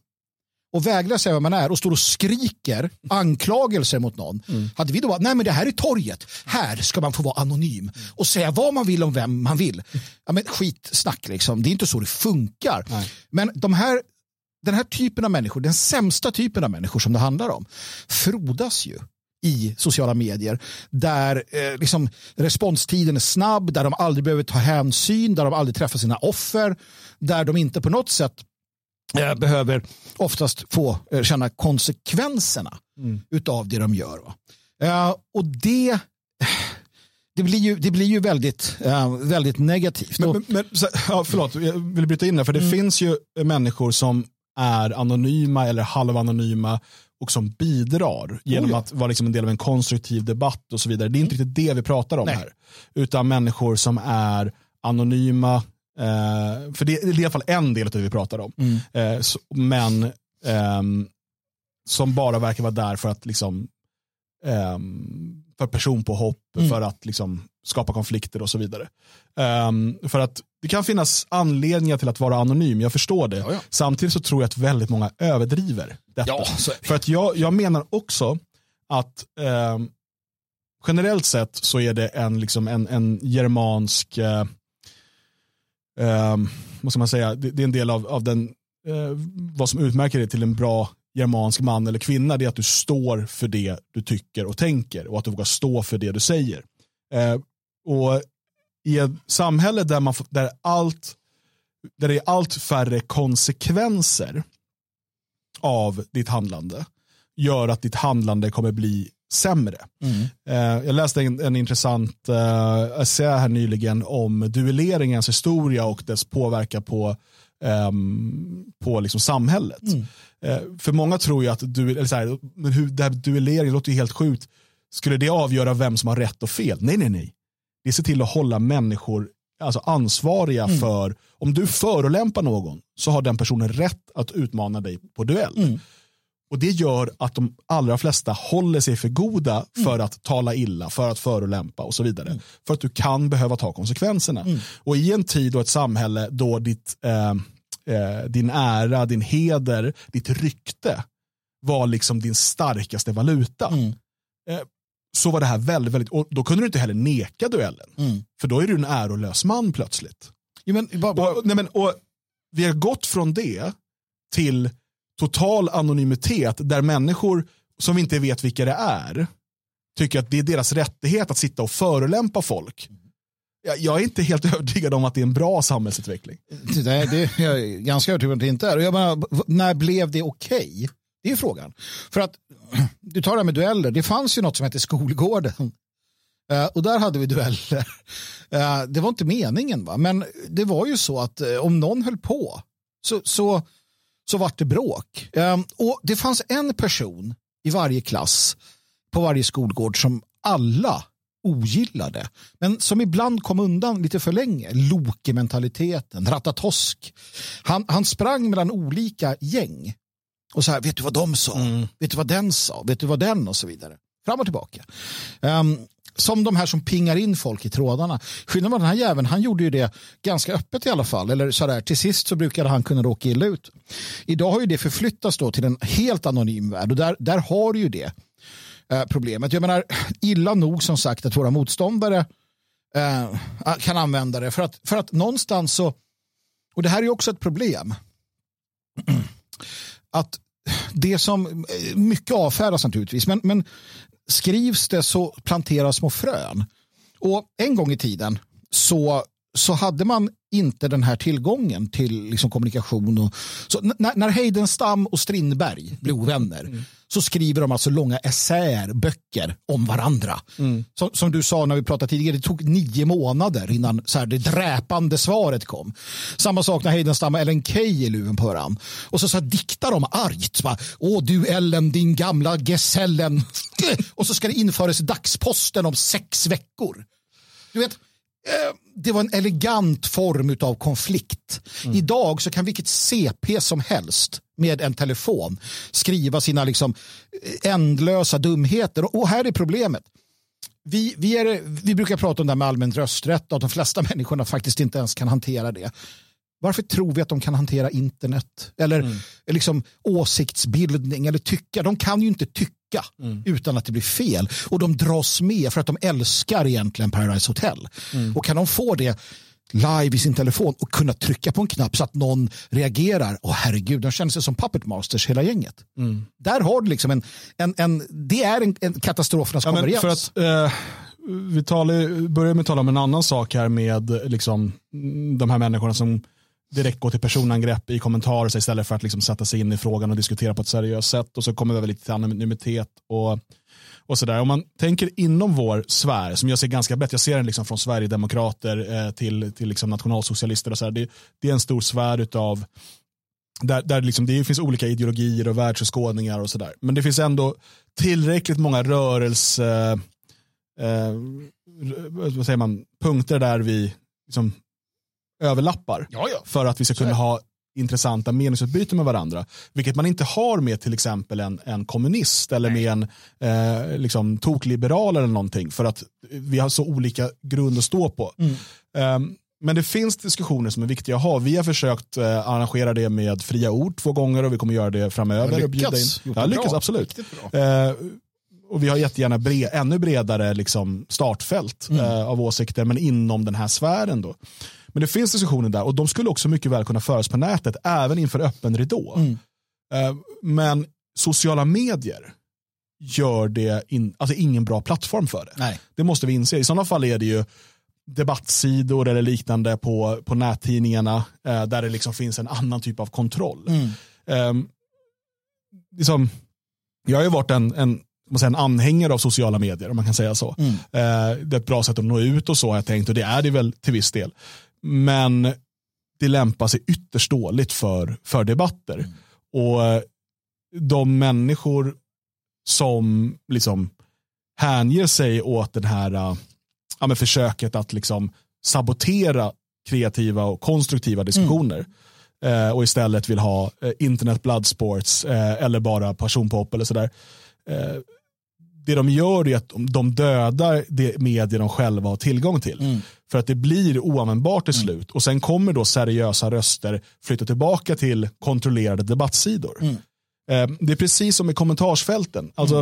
och vägrar säga vem man är och står och skriker anklagelser mot någon. Hade vi då bara, nej men det här är torget, här ska man få vara anonym och säga vad man vill om vem man vill. Ja, men skitsnack liksom, det är inte så det funkar. Men de här den här typen av människor, den sämsta typen av människor som det handlar om, frodas ju i sociala medier där eh, liksom responstiden är snabb, där de aldrig behöver ta hänsyn, där de aldrig träffar sina offer, där de inte på något sätt behöver oftast få eh, känna konsekvenserna mm. utav det de gör. Eh, och det det blir ju, det blir ju väldigt, väldigt negativt. Men, men ja, förlåt, jag vill bryta in där. För det mm. finns ju människor som är anonyma eller halvanonyma och som bidrar genom oh, ja. att vara liksom en del av en konstruktiv debatt och så vidare. Det är inte mm. riktigt det vi pratar om Nej. här. Utan människor som är anonyma, eh, för det, det, är i alla fall en del av det vi pratar om. Mm. Eh, så, men eh, som bara verkar vara där för att liksom ehm, för personpåhopp, mm. för att liksom skapa konflikter och så vidare. Um, för att det kan finnas anledningar till att vara anonym, jag förstår det. Ja, ja. Samtidigt så tror jag att väldigt många överdriver detta. Ja, för att jag, jag menar också att um, generellt sett så är det en, liksom en, en germansk, uh, eh, vad ska man säga, det, det är en del av, av den, eh, vad som utmärker dig till en bra germansk man eller kvinna det är att du står för det du tycker och tänker och att du vågar stå för det du säger. Eh, och I ett samhälle där, man, där, allt, där det är allt färre konsekvenser av ditt handlande gör att ditt handlande kommer bli sämre. Mm. Eh, jag läste en, en intressant eh, essä här nyligen om duelleringens historia och dess påverkan på, eh, på liksom samhället. Mm. Eh, för många tror ju att du, eller så här, men hur, det här duellering låter ju helt sjukt. Skulle det avgöra vem som har rätt och fel? Nej, nej, nej. Det ser till att hålla människor alltså ansvariga mm. för, om du förolämpar någon så har den personen rätt att utmana dig på duell. Mm. Och Det gör att de allra flesta håller sig för goda mm. för att tala illa, för att förolämpa och så vidare. Mm. För att du kan behöva ta konsekvenserna. Mm. Och i en tid och ett samhälle då ditt eh, eh, din ära, din heder, ditt rykte var liksom din starkaste valuta. Mm. Eh, så var det här väldigt, väldigt, och då kunde du inte heller neka duellen. Mm. För då är du en ärolös man plötsligt. Ja, men, bara, bara. Och, nej, men, och vi har gått från det till total anonymitet där människor som vi inte vet vilka det är tycker att det är deras rättighet att sitta och förolämpa folk jag är inte helt övertygad om att det är en bra samhällsutveckling. Nej, det är jag ganska övertygad om att det inte är. jag menar, när blev det okej? Okay? Det är frågan. För att, du tar det här med dueller, det fanns ju något som hette skolgården. Uh, och där hade vi dueller. Uh, det var inte meningen, va? men det var ju så att uh, om någon höll på så, så, så vart det bråk. och det fanns en person i varje klass på varje skolgård som alla ogillade. Men som ibland kom undan lite för länge. Loke-mentaliteten, Ratatosk. Han, han sprang mellan olika gäng. Och så här, vet du vad de sa? Mm. Vet du vad den sa? Vet du vad den? Och så vidare. Fram och tillbaka. Um, som de här som pingar in folk i trådarna. Skillnaden var den här jäveln, han gjorde ju det ganska öppet i alla fall. Eller sådär till sist så brukade han kunna råka illa ut. Idag har ju det förflyttats då till en helt anonym värld och där, där har du ju det Eh, problemet. Jag menar, illa nog som sagt att våra motståndare eh, kan använda det för att, för att någonstans så, och det här är också ett problem, att det som, eh, mycket avfärdas naturligtvis, men, men skrivs det så planteras små frön. Och en gång i tiden så, så hade man inte den här tillgången till liksom kommunikation. Och, så när, när Heidenstam och Strindberg blev ovänner mm så skriver de alltså långa essäer, böcker om varandra. Mm. Som, som, du sa när vi pratade tidigare, det tog nio månader innan så här, det dräpande svaret kom. Samma sak när Heidenstam och Ellen Key är luven på varandra. Och så, så här, diktar de argt. Bara, Åh du Ellen, din gamla gesellen. och så ska det införas dagsposten om sex veckor. Du vet, det var en elegant form av konflikt. Mm. Idag så kan vilket CP som helst med en telefon skriva sina liksom ändlösa dumheter. Och här är problemet. Vi, vi, är, vi brukar prata om det här med allmän rösträtt och att de flesta människorna faktiskt inte ens kan hantera det. Varför tror vi att de kan hantera internet? Eller mm. liksom åsiktsbildning eller tycka. De kan ju inte tycka mm. utan att det blir fel. Och de dras med för att de älskar egentligen Paradise Hotel. Mm. Och kan de få det live i sin telefon och kunna trycka på en knapp så att någon reagerar. Åh herregud, de känner sig som puppet masters hela gänget. Där har du liksom en, en, en det är en, en katastrofernas Ja, konvergens. för att, eh, vi talar, börjar med att tala om en annan sak här med liksom, mm, de här människorna som direkt gå till personangrepp i kommentarer istället för att liksom sätta sig in i frågan och diskutera på ett seriöst sätt. Och så kommer vi över lite till anonymitet och, och sådär. Om man tänker inom vår sfär, som jag ser ganska brett, jag ser den liksom från Sverigedemokrater eh, till, till liksom nationalsocialister och sådär. Det, det är en stor sfär utav där, där liksom det finns olika ideologier och världsåskådningar och sådär. Men det finns ändå tillräckligt många rörelse, eh, eh vad säger man, punkter där vi liksom överlappar Ja, ja. för att vi ska kunna ha intressanta meningsutbyten med varandra. Vilket man inte har med till exempel en, en kommunist eller med en eh, liksom, tokliberal eller någonting. För att vi har så olika grund att stå på. Um, men det finns diskussioner som är viktiga att ha. Vi har försökt eh, arrangera det med fria ord två gånger och vi kommer göra det framöver. Ja, och bjuda in. Bra. absolut. Eh, och vi har jättegärna bre, ännu bredare liksom, startfält Mm. eh, av åsikter, men inom den här sfären. Då. Men det finns diskussioner där och de skulle också mycket väl kunna föras på nätet, även inför öppen ridå. Mm. Eh, men sociala medier gör det in, alltså ingen bra plattform för det. Nej. Det måste vi inse. I sådana fall är det ju debattsidor eller liknande på, på nättidningarna eh, där det liksom finns en annan typ av kontroll. Mm. Eh, liksom, jag har ju varit en, en, man säga, en anhängare av sociala medier om man kan säga så. Mm. Eh, det är ett bra sätt att nå ut och så har jag tänkt och det är det väl till viss del. Men det lämpar sig ytterst dåligt för, för debatter. Och eh, de människor som liksom hänger sig åt den här eh, ja, men försöket att liksom sabotera kreativa och konstruktiva diskussioner eh, och istället vill ha eh, internet bloodsports eh, eller bara personpop eller sådär. Eh, det de gör är att de- de dödar det medier de själva har tillgång till. För att det blir oanvändbart till slut. Och sen kommer då seriösa röster flytta tillbaka till kontrollerade debattsidor. Eh, det är precis som i kommentarsfälten. Alltså,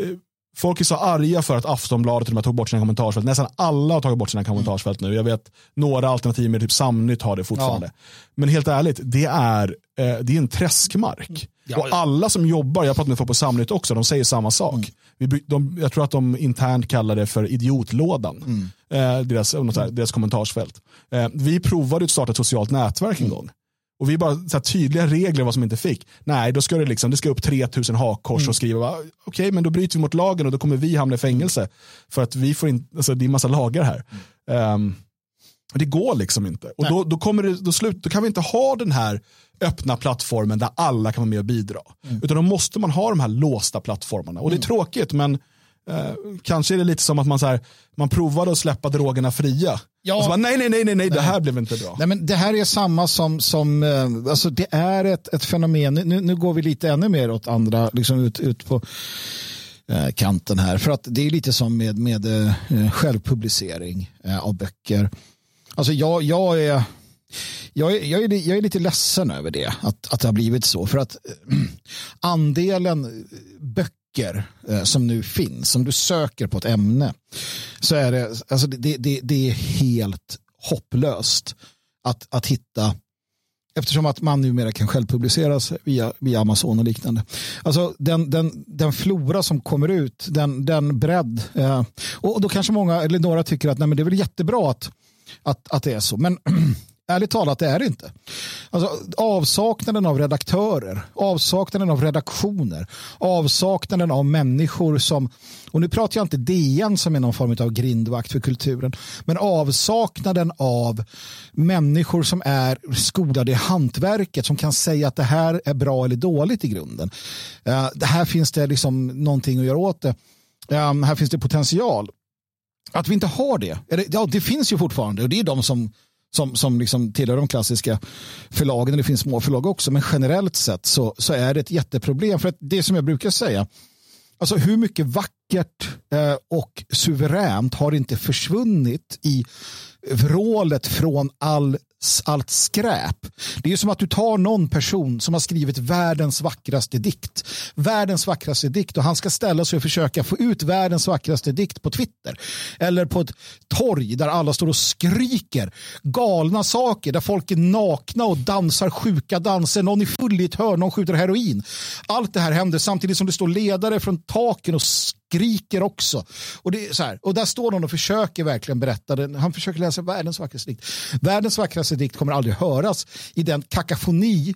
eh, folk är så arga för att Aftonbladet och med tog bort sina kommentarsfält. Nästan alla har tagit bort sina kommentarsfält nu. Jag vet några alternativ med typ Samnytt har det fortfarande. Men helt ärligt, det är, eh, det är en träskmark. och alla som jobbar, jag pratar med folk på Samnytt också, de säger samma sak. Vi, by- de, jag tror att de internt kallar det för idiotlådan. Eh, deras, här, deras kommentarsfält. Eh, vi provade att starta ett socialt nätverk en gång. Och vi bara så här, tydliga regler vad som inte fick. Nej, då ska det, liksom, det ska upp 3000 hakkors och skriva, va, okej men då bryter vi mot lagen och då kommer vi hamna i fängelse. För att vi får inte, alltså, det är en massa lagar här. Ehm, det går liksom inte. Och då, då, kommer det, då, slut, då kan vi inte ha den här öppna plattformen där alla kan vara med och bidra. Utan då måste man ha de här låsta plattformarna. Och det är tråkigt men eh, kanske är det lite som att man, så här, man provade att släppa drogerna fria. Ja. Och så bara, nej, nej, nej, nej, nej, det här blev inte bra. Nej, men det här är samma som, som eh, alltså det är ett, ett fenomen, nu, nu går vi lite ännu mer åt andra, liksom ut, ut på eh, kanten här, för att det är lite som med, med eh, självpublicering av böcker. Alltså jag, jag är jag är, jag, är, jag är lite ledsen över det, att, att det har blivit så. För att andelen böcker eh, som nu finns, som du söker på ett ämne, så är det, alltså det, det, det är helt hopplöst att, att hitta Eftersom att man numera kan självpubliceras via, via Amazon och liknande. Alltså den, den, den flora som kommer ut, den, den bredd. Eh, och då kanske många eller några tycker att nej, men det är väl jättebra att, att, att det är så. Men ärligt talat, det är det inte. Alltså, avsaknaden av redaktörer, avsaknaden av redaktioner, avsaknaden av människor som, och nu pratar jag inte DN som är någon form av grindvakt för kulturen, men avsaknaden av människor som är skolade i hantverket som kan säga att det här är bra eller dåligt i grunden. Uh, det här finns det liksom någonting att göra åt det. Um, här finns det potential. Att vi inte har det, eller, ja det finns ju fortfarande och det är de som som, som liksom tillhör de klassiska förlagen, det finns små förlag också, men generellt sett så, så är det ett jätteproblem. För att det som jag brukar säga, alltså hur mycket vackert eh, och suveränt har inte försvunnit i vrålet från all allt skräp. Det är ju som att du tar någon person som har skrivit världens vackraste dikt. Världens vackraste dikt och han ska ställa sig och försöka få ut världens vackraste dikt på Twitter. Eller på ett torg där alla står och skriker galna saker. Där folk är nakna och dansar sjuka danser. Någon är full i ett hörn, någon skjuter heroin. Allt det här händer samtidigt som det står ledare från taken och skriker skriker också. Och, det är så här, och där står någon och försöker verkligen berätta. Den. Han försöker läsa världens vackraste dikt. Världens vackraste dikt kommer aldrig höras i den kakafoni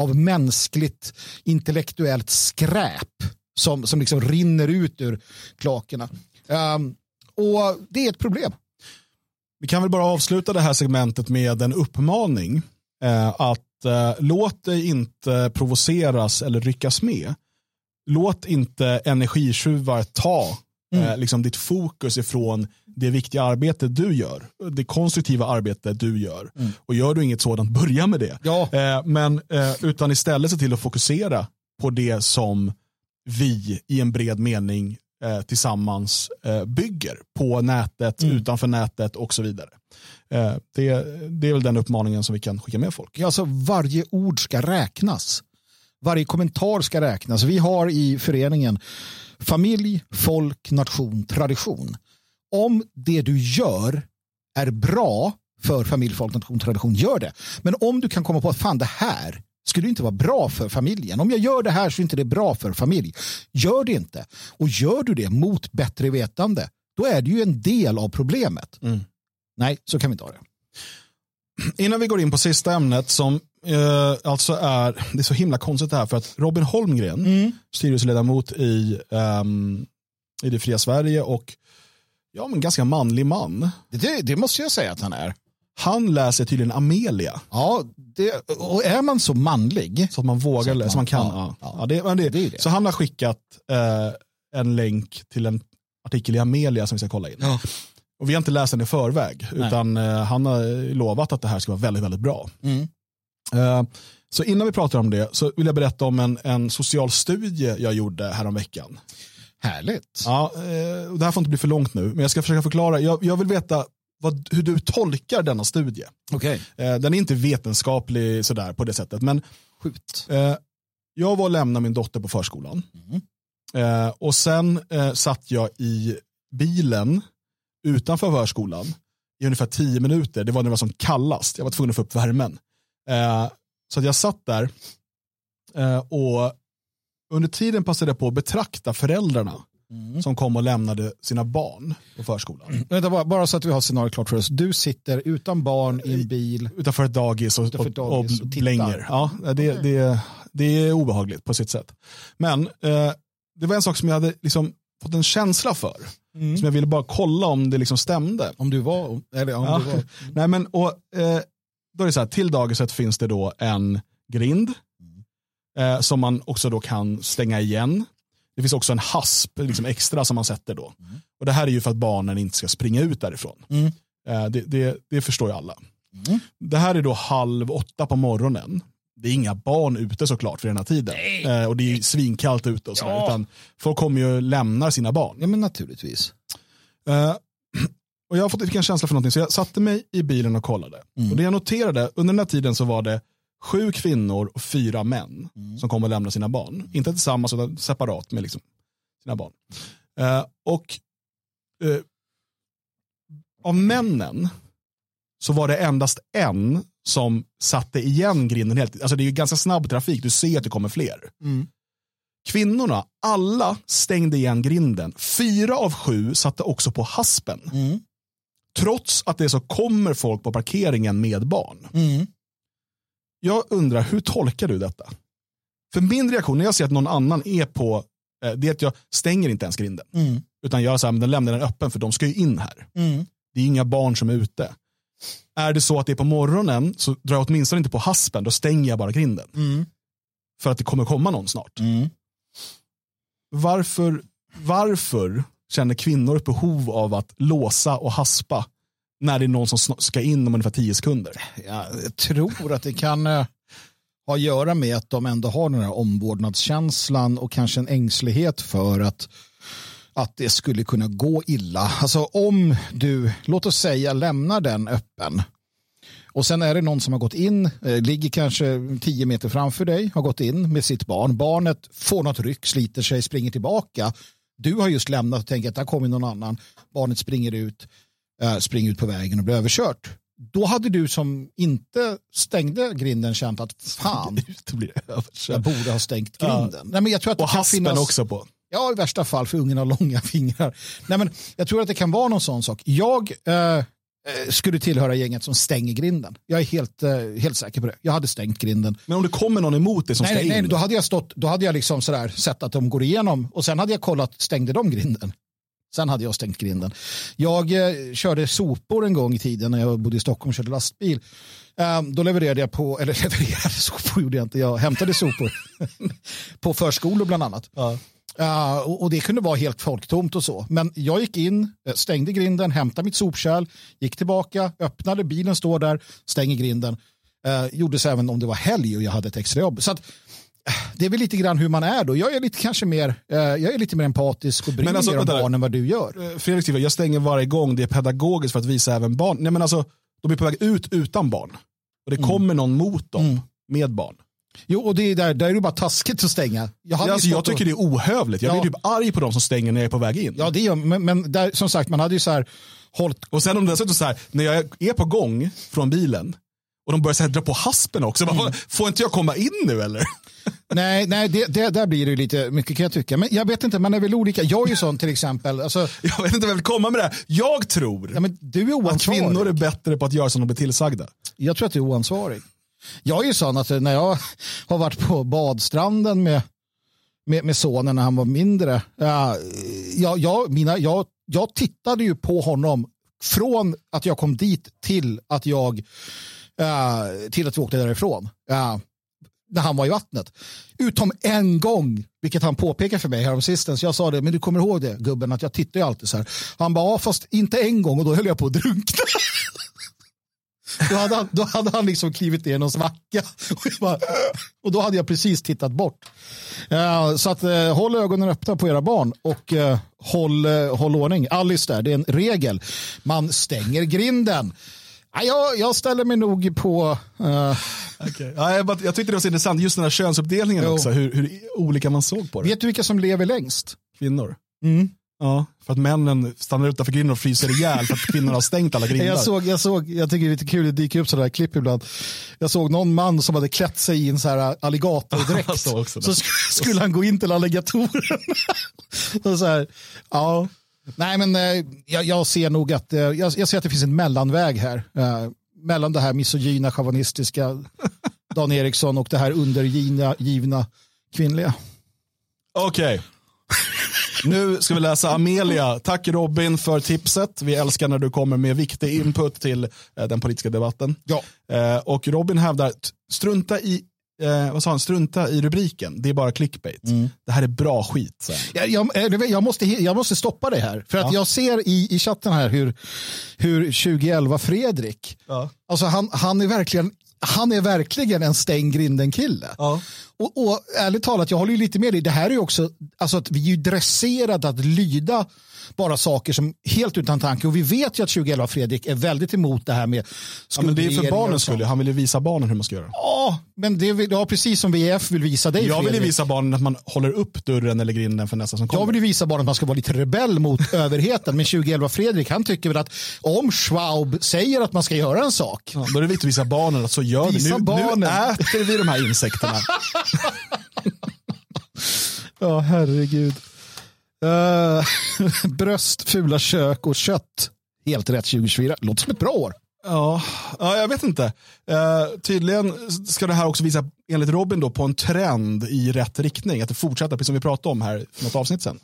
av mänskligt intellektuellt skräp som, som liksom rinner ut ur klakerna. Um, och det är ett problem. Vi kan väl bara avsluta det här segmentet med en uppmaning. Eh, att eh, låt dig inte provoceras eller ryckas med. Låt inte energitjuvar ta eh, liksom ditt fokus ifrån det viktiga arbete du gör. Det konstruktiva arbete du gör. Och gör du inget sådant, börja med det. Ja. Eh, men eh, utan istället se till att fokusera på det som vi i en bred mening eh, tillsammans eh, bygger på nätet, utanför nätet och så vidare. Eh, det, det är väl den uppmaningen som vi kan skicka med folk. Ja, Alltså varje ord ska räknas. Varje kommentar ska räknas. Vi har i föreningen familj, folk, nation, tradition. Om det du gör är bra för familj, folk, nation, tradition, gör det. Men om du kan komma på att fan det här skulle inte vara bra för familjen. Om jag gör det här så är inte det bra för familj. Gör det inte. Och gör du det mot bättre vetande, då är det ju en del av problemet. Nej, så kan vi inte ha det. Innan vi går in på sista ämnet som eh, alltså är, det är så himla konstigt det här för att Robin Holmgren, styrelseledamot i, ehm, i Det fria Sverige och ja, men ganska manlig man. det. Det måste jag säga att han är. Han läser tydligen Amelia. Ja, det, och är man så manlig. Så att man vågar Så läsa, så man kan. ja, Ja, ja. Ja, det, men det, Det är ju det. Så han har skickat eh, en länk till en artikel i Amelia som vi ska kolla in. Ja. Och vi har inte läst den i förväg, Nej. utan eh, han har lovat att det här ska vara väldigt, väldigt bra. Mm. Eh, så innan vi pratar om det så vill jag berätta om en, en social studie jag gjorde häromveckan. Härligt. Ja, eh, och det här får inte bli för långt nu, men jag ska försöka förklara. Jag, jag vill veta vad, hur du tolkar denna studie. Okej. Eh, den är inte vetenskaplig sådär på det sättet, men Skjut. Jag var och lämnade min dotter på förskolan. Mm. Och sen satt jag i bilen utanför förskolan i ungefär tio minuter. Det var när det var som kallast. Jag var tvungen att få upp värmen. Eh, så att jag satt där eh, och under tiden passade jag på att betrakta föräldrarna Mm. som kom och lämnade sina barn på förskolan. Vänta, bara, bara så att vi har scenariot klart för oss. Du sitter utan barn i en bil. Utanför ett dagis och, Utanför och, dagis och och blänger. Ja, det, det, det är obehagligt på sitt sätt. Men eh, det var en sak som jag hade liksom fått en känsla för. Mm. Som jag ville bara kolla om det liksom stämde. Om du var, eller om Ja. du var. Nej, men, och, eh, då är det så här, till dagiset finns det då en grind eh, som man också då kan stänga igen. Det finns också en hasp liksom extra som man sätter då. Och Det här är ju för att barnen inte ska springa ut därifrån. Mm. Eh, det, det, det förstår ju alla. Mm. Det här är då halv åtta på morgonen. Det är inga barn ute såklart för den här tiden. Eh, och det är svinkallt ute och sådär. Ja. Utan folk kommer ju och lämnar sina barn. Ja, men naturligtvis. Och jag har fått fick en känsla för någonting så jag satte mig i bilen och kollade. Mm. Och det jag noterade, under den här tiden så var det sju kvinnor och fyra män Mm. som kom och lämnade sina barn. Inte tillsammans utan separat med liksom sina barn. Eh, och eh, av männen så var det endast en som satte igen grinden helt. Alltså det är ju ganska snabb trafik, du ser att det kommer fler. Mm. Kvinnorna, alla stängde igen grinden. Fyra av sju satte också på haspen. Mm. Trots att det så kommer folk på parkeringen med barn. Mm. Jag undrar, hur tolkar du detta? För min reaktion när jag ser att någon annan är på, eh, det är att jag stänger inte ens grinden. Mm. Utan jag så här, den lämnar den öppen för de ska ju in här. Mm. Det är inga barn som är ute. Är det så att det är på morgonen så drar jag åtminstone inte på haspen, då stänger jag bara grinden. Mm. För att det kommer komma någon snart. Mm. Varför, varför känner kvinnor ett behov av att låsa och haspa när det är någon som ska in om ungefär tio sekunder? Jag tror att det kan eh, ha att göra med att de ändå har den här omvårdnadskänslan och kanske en ängslighet för att, att det skulle kunna gå illa. Alltså om du, låt oss säga, lämnar den öppen Och sen är det någon som har gått in, eh, ligger kanske tio meter framför dig, har gått in med sitt barn. Barnet får något ryck, sliter sig, springer tillbaka. Du har just lämnat och tänker att där kommer någon annan. Barnet springer ut, eh, springer ut på vägen och blir överkört. Då hade du som inte stängde grinden känt att fan, jag borde ha stängt grinden. Nej, men jag tror att det Och haspen finnas... också på. Ja, i värsta fall för ungen har långa fingrar. Nej, men jag tror att det kan vara någon sån sak. Jag eh, skulle tillhöra gänget som stänger grinden. Jag är helt, eh, helt säker på det. Jag hade stängt grinden. Men om det kommer någon emot dig som Nej, ska nej, in. nej, då hade jag stått, då hade jag liksom sådär sett att de går igenom och sen hade jag kollat, stängde de grinden? Sen hade jag stängt grinden. Jag eh, körde sopor en gång i tiden när jag bodde i Stockholm och körde lastbil. Eh, då levererade jag på, eller levererade sopor gjorde jag inte, jag hämtade sopor. på förskolor bland annat. Ja. Ja, och, det kunde vara helt folktomt och så. Men jag gick in, eh, stängde grinden, hämtade mitt sopkärl, gick tillbaka, öppnade, bilen står där, stänger grinden. Eh, gjorde så även om det var helg och jag hade ett extra jobb. Så att, eh, det är väl lite grann hur man är då. Jag är lite kanske mer, jag är lite mer empatisk och bryr Men mig alltså, mer om barnen än vad du gör. Fredrik skriver, jag stänger varje gång det är pedagogiskt för att visa även barn. Nej men alltså, de är på väg ut utan barn. Och det kommer någon mot dem Mm. med barn. Jo, och det är där, där är det bara taskigt att stänga. Jag, hade Ja, alltså, jag tycker det är ohövligt. Jag Ja. blir typ arg på de som stänger när jag är på väg in. Ja, det gör, men, men där, som sagt, man hade ju så här hållit Och sen om det dessutom så här, när jag är på gång från bilen och de börjar så här, dra på haspen också. Mm. Får inte jag komma in nu eller? Nej, nej det, det, där blir det lite mycket kan jag tycka. Men jag vet inte, man är väl olika. Jag är ju sån till exempel. Alltså, Jag vet inte vad jag vill komma med det här. Jag tror ja, men du är att kvinnor är bättre på att göra som de blir tillsagda. Jag tror att du är oansvarig. Jag är ju sån att när jag har varit på badstranden med, med, med sonen när han var mindre. Jag, jag, mina, jag, jag tittade ju på honom från att jag kom dit till att jag till att vi åkte därifrån. När han var i vattnet. Utom en gång, vilket han påpekade för mig häromsistens. Jag sa det, men du kommer ihåg det gubben, att jag tittar ju alltid så här. Han bara, ja, fast inte en gång och då höll jag på att drunkna. Då hade han, då hade han liksom klivit ner någon svacka. Och, bara, och då hade jag precis tittat bort. Eh, så att eh, håll ögonen öppna på era barn och eh, håll, håll ordning. Alice där, det är en regel. Man stänger grinden. Ja, jag, jag ställer mig nog på... eh, Ja, jag, jag tyckte det var så intressant, just den här könsuppdelningen Jo. också, hur, hur olika man såg på det. vet du vilka som lever längst? Kvinnor. Mm. Ja, för att männen stannar utanför grinden och fryser ihjäl för att kvinnorna har stängt alla grindar. Jag såg, jag såg, jag tycker det är lite kul, det dyker upp sådana här klipp ibland. Jag såg någon man som hade klätt sig i en så här alligatordräkt. Så sk- skulle han gå in till alligatoren. och så här, ja. Nej men eh, jag, jag ser nog att, eh, jag, jag ser att det finns en mellanväg här. Eh, mellan det här misogyna, chauvinistiska Dan Eriksson och det här undergivna givna kvinnliga. Okej. Nu ska vi läsa Amelia. Tack Robin för tipset. Vi älskar när du kommer med viktig input till eh, den politiska debatten. Ja. Eh, och Robin hävdar, strunta i, eh, vad sa han, strunta i rubriken. Det är bara clickbait. Det här är bra skit. Jag, jag, eh, jag, måste, jag måste stoppa det här. För att jag ser i, i chatten här hur, hur 2011 Fredrik, Ja. alltså han, han, är verkligen, han är verkligen en stäng grinden kille. Ja. Och, och ärligt talat, jag håller ju lite med dig. Det här är ju också, alltså att vi är ju dresserade att lyda bara saker som helt utan tanke. Och vi vet ju att 2011 Fredrik är väldigt emot det här med Ja, men det är för barnens skull. Han vill ju visa barnen hur man ska göra. Ja, men det är, ja, precis som VF vill visa dig Jag vill ju Fredrik. visa barnen att man håller upp dörren eller grinden för nästa som kommer. Jag vill ju visa barnen att man ska vara lite rebell mot överheten. Men 2011 Fredrik, han tycker väl att om Schwab säger att man ska göra en sak. Ja, då är det viktigt att visa barnen att så gör vi. Visa Nu, barnen. nu äter vi de här insekterna. Ja, herregud. Uh, bröst, fula kök och kött. Helt rätt 2024. Låter som ett bra år. Ja, ja, jag vet inte. Eh, tydligen ska det här också visa, enligt Robin, då, på en trend i rätt riktning. Att det fortsätter, precis som vi pratade om här för något avsnitt sen.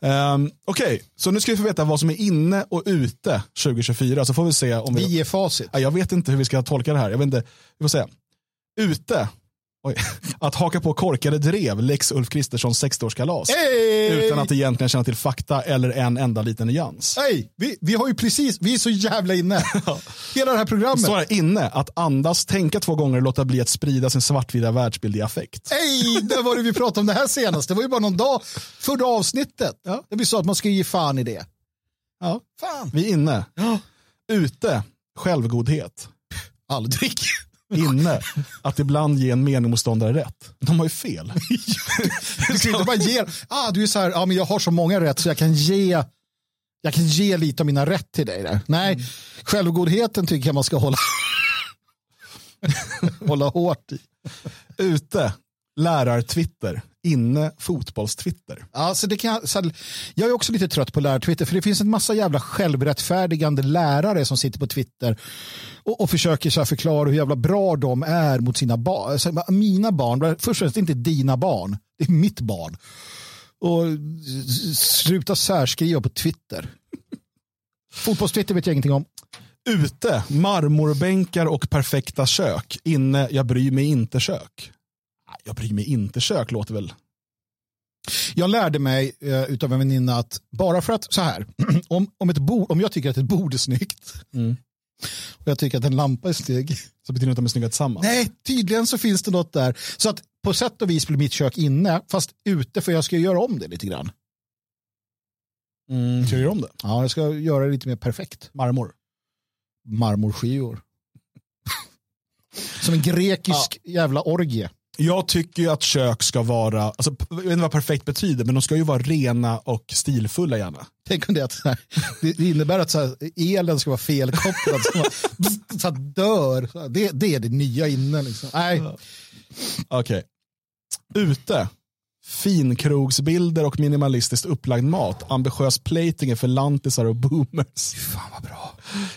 Um, Okej, så nu ska vi få veta vad som är inne och ute 2024. Så får vi se om vi... Vi är facit. Ja, jag vet inte hur vi ska tolka det här. Jag vet inte. Vi får se. Ute. Oj. Att haka på korkade drev, Lex Ulf Kristerssons 60-årskalas. Hey! Utan att egentligen känna till fakta eller en enda liten nyans. Vi, vi har ju precis, vi är så jävla inne. Hela det här programmet. står här inne att andas, tänka två gånger och låta bli att sprida sin svartvita världsbild i affekt. Hej, det var det vi pratade om det här senast. Det var ju bara någon dag, förra avsnittet. Ja. Där vi sa att man ska ge fan i det. Ja. Fan. Vi är inne. Ute, självgodhet. Aldrig. Inne, att ibland ge en meningsmotståndare rätt. De har ju fel. Du kan inte bara ge, ah, du är så här, ah, men jag har så många rätt så jag kan ge jag kan ge lite av mina rätt till dig där. Nej, mm. självgodheten tycker jag man ska hålla, hålla hårt i. Ute, lärar-Twitter. Inne, fotbollstwitter. Alltså det kan, så jag är också lite trött på lärar-Twitter för det finns en massa jävla självrättfärdigande lärare som sitter på Twitter och, och försöker så förklara hur jävla bra de är mot sina barn. Mina barn, först och främst inte dina barn, det är mitt barn. Och sluta särskriva på Twitter. Fotbollstwitter vet jag ingenting om. Ute, marmorbänkar och perfekta kök. Inne, jag bryr mig inte kök. Jag bryr mig inte kök låter väl. Jag lärde mig eh, utav en väninna att bara för att så här, om, om, ett bord, om jag tycker att ett bord är snyggt mm. och jag tycker att en lampa är snygg. Så betyder det att de är snygga tillsammans? Nej, tydligen så finns det något där. Så att på sätt och vis blir mitt kök inne, fast ute för jag ska göra om det lite grann. Mm. Ska du göra om det? Ja, jag ska göra det lite mer perfekt. Marmor? Marmorskivor. Som en grekisk ja. jävla orgie. Jag tycker ju att kök ska vara, alltså, jag vet inte vad perfekt betyder, men de ska ju vara rena och stilfulla gärna. Tänk om det, att, det innebär att så här, elen ska vara felkopplad så, så att dör. Det, det är det nya inne. Liksom. Nej. Okej. Okay. Ute. Finkrogsbilder och minimalistiskt upplagd mat. Ambitiös plating för lantisar och boomers. Fan vad bra.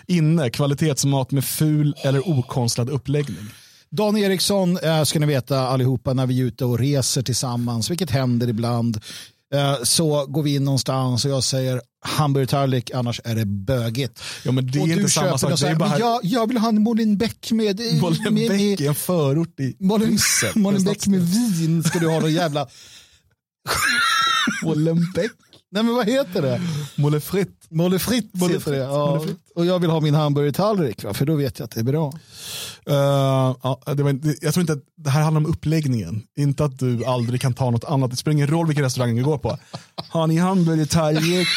Inne. Kvalitetsmat med ful eller okonstlad uppläggning. Dan Eriksson äh, ska ni veta allihopa när vi är ute och reser tillsammans, vilket händer ibland. Äh, så går vi in någonstans och jag säger hamburgertallrik, annars är det bögigt. Ja, men det är och inte samma sak. Säger, bara... jag, jag vill ha en Molenbeek med... Molenbeek är en förort i Molenbeek med vin ska du ha någon jävla... Molenbeek? Nej men vad heter det? Molle fritt. Molle fritt heter det. Ja. Och jag vill ha min hamburgertallrik för då vet jag att det är bra. Uh, ja, det var, jag tror inte att det här handlar om uppläggningen. Inte att du aldrig kan ta något annat. Det spelar ingen roll vilken restaurang du går på. Har ni hamburgertallrik?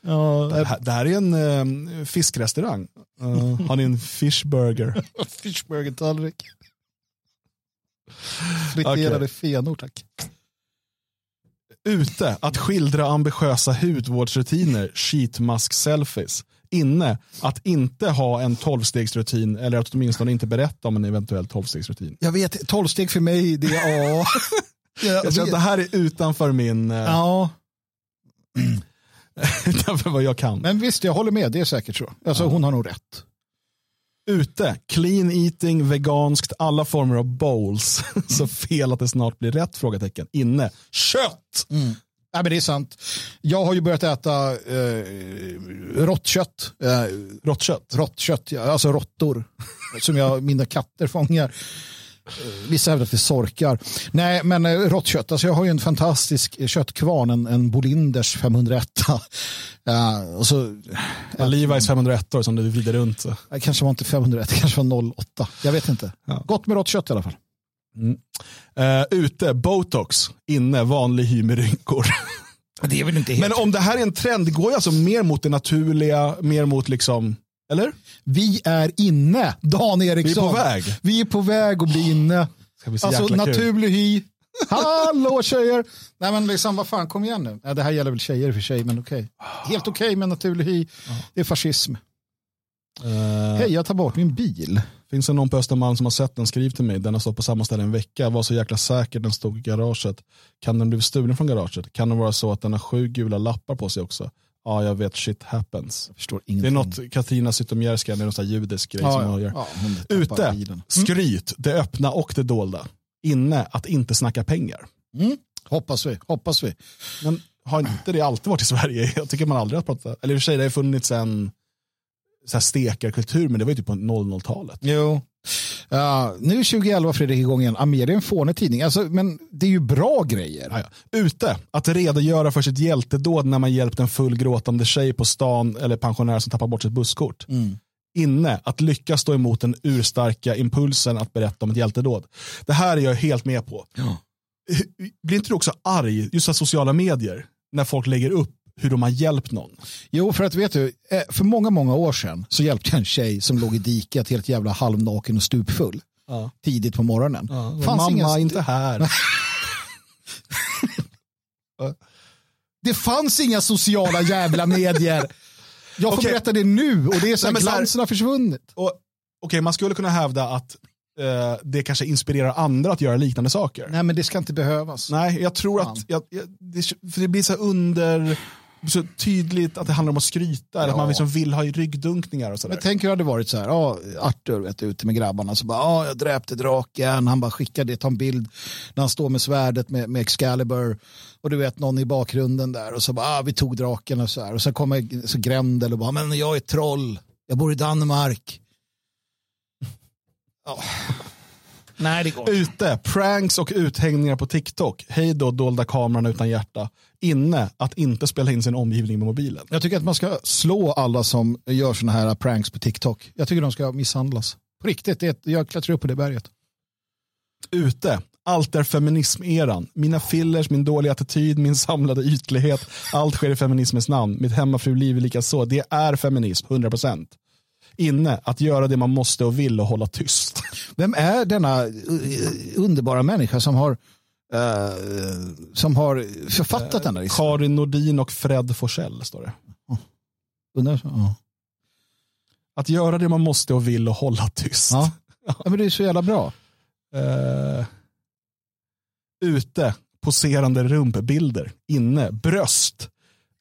ja, det, här, det här är en uh, fiskrestaurang. Uh, har ni en fishburger? Fishburger-tallrik. Friterade okay. fenor tack. Ute, att skildra ambitiösa hudvårdsrutiner, sheetmask-selfies. Inne, att inte ha en tolvstegsrutin eller att åtminstone inte berätta om en eventuell tolvstegsrutin. Jag vet, tolvsteg för mig, det är A. jag, jag att det här är utanför min... Eh, ja. utanför vad jag kan. Men visst, jag håller med, det är säkert så. Alltså, ja. Hon har nog rätt. Ute, clean eating, veganskt, alla former av bowls. så fel att det snart blir rätt? Frågetecken. Inne, kött! Mm. Ja, men det är sant. Jag har ju börjat äta eh, rått kött. Eh, rått kött? Rått kött, ja. alltså råttor. som jag, mina katter fångar. Vissa hävdar att det sorkar. Nej, men eh, rått kött. Alltså jag har ju en fantastisk köttkvarn, en, en Bolinders 501. Ja, och så, ja, Levi's 501 som du vrider runt. Så. Kanske var inte 501, det kanske var 08. Jag vet inte. Ja. Gott med rått kött i alla fall. Mm. Uh, ute, botox. Inne, vanlig hy med rynkor. Är. Men om det här är en trend, går ju alltså mer mot det naturliga, mer mot liksom eller? Vi är inne, Dan Eriksson. Vi är på väg. Vi är på väg att bli inne. Alltså naturlig hy. Hallå tjejer! Nej men liksom vad fan, kom igen nu. Ja, det här gäller väl tjejer för sig, men okej. Okay. Helt okej okay med naturlig hy. Det är fascism. Uh, Hej, jag tar bort min bil. Finns det någon på Östermalm som har sett den? Skriv till mig. Den har stått på samma ställe en vecka. Var så jäkla säker den stod i garaget. Kan den bli stulen från garaget? Kan det vara så att den har sju gula lappar på sig också? Ja, jag vet, shit happens. Jag förstår det är något Katarina Zytomierska, det är någon sån judisk grej ja, som hon gör. Ja, Ute, bilen. skryt, det öppna och det dolda. Inne, att inte snacka pengar. Mm. Hoppas vi, hoppas vi. Men har inte det alltid varit i Sverige? Jag tycker man aldrig har pratat, eller i och för sig det har funnits en så här stekarkultur, men det var ju typ på 00-talet. Jo, Uh, nu är 2011 Fredrik igång igen. Amelia är en fånig tidning. Alltså, men det är ju bra grejer. Ja, ja. Ute, att redogöra för sitt hjältedåd när man hjälpt en fullgråtande tjej på stan eller pensionär som tappar bort sitt busskort. Mm. Inne, att lyckas stå emot den urstarka impulsen att berätta om ett hjältedåd. Det här är jag helt med på. Ja. Blir inte du också arg, just av sociala medier, när folk lägger upp hur de har hjälpt någon. Jo, för att vet du, eh, för många, många år sedan så hjälpte jag en tjej som låg i diket helt jävla halvnaken och stupfull. Ja. Tidigt på morgonen. Ja, Fanns mamma, inga- inte här. Det fanns inga sociala jävla medier. Jag får Okej. berätta det nu och det är så här, här- glansen har försvunnit. Okej, man skulle kunna hävda att eh, det kanske inspirerar andra att göra liknande saker. Nej, men det ska inte behövas. Nej, jag tror Fan. att jag, jag, det, för det blir så under så tydligt att det handlar om att skryta, eller att Ja. man liksom vill ha ryggdunkningar och sådär. Men tänk hur det hade varit så här, ja, Arthur vet, ute med grabbarna, så bara, ja, jag dräpte draken, han bara skickar det, tar en bild när han står med svärdet med, med Excalibur och du vet någon i bakgrunden där och så bara, ah, vi tog draken och så här och så kommer så Grendel och bara, men jag är troll, jag bor i Danmark. Ja. Nej, det går. Ute, pranks och uthängningar på TikTok. Hej då dolda kameran utan hjärta. Inne, att inte spela in sin omgivning med mobilen. Jag tycker att man ska slå alla som gör sådana här pranks på TikTok. Jag tycker de ska misshandlas. På riktigt, det är ett, jag klättrar upp på det berget. Ute, allt är feminism-eran. Mina fillers, min dåliga attityd, min samlade ytlighet. Allt sker i feminismens namn. Mitt hemmafruliv är lika så. Det är feminism, 100%. Inne, att göra det man måste och vill och hålla tyst. Vem är denna uh, underbara människa som har, eh, som har författat denna lista? Karin Nordin och Fred Forsell står det. Ja. Att göra det man måste och vill och hålla tyst. Ja. ja, men det är så jävla bra. Eh, ute, poserande rumpbilder. Inne, bröst.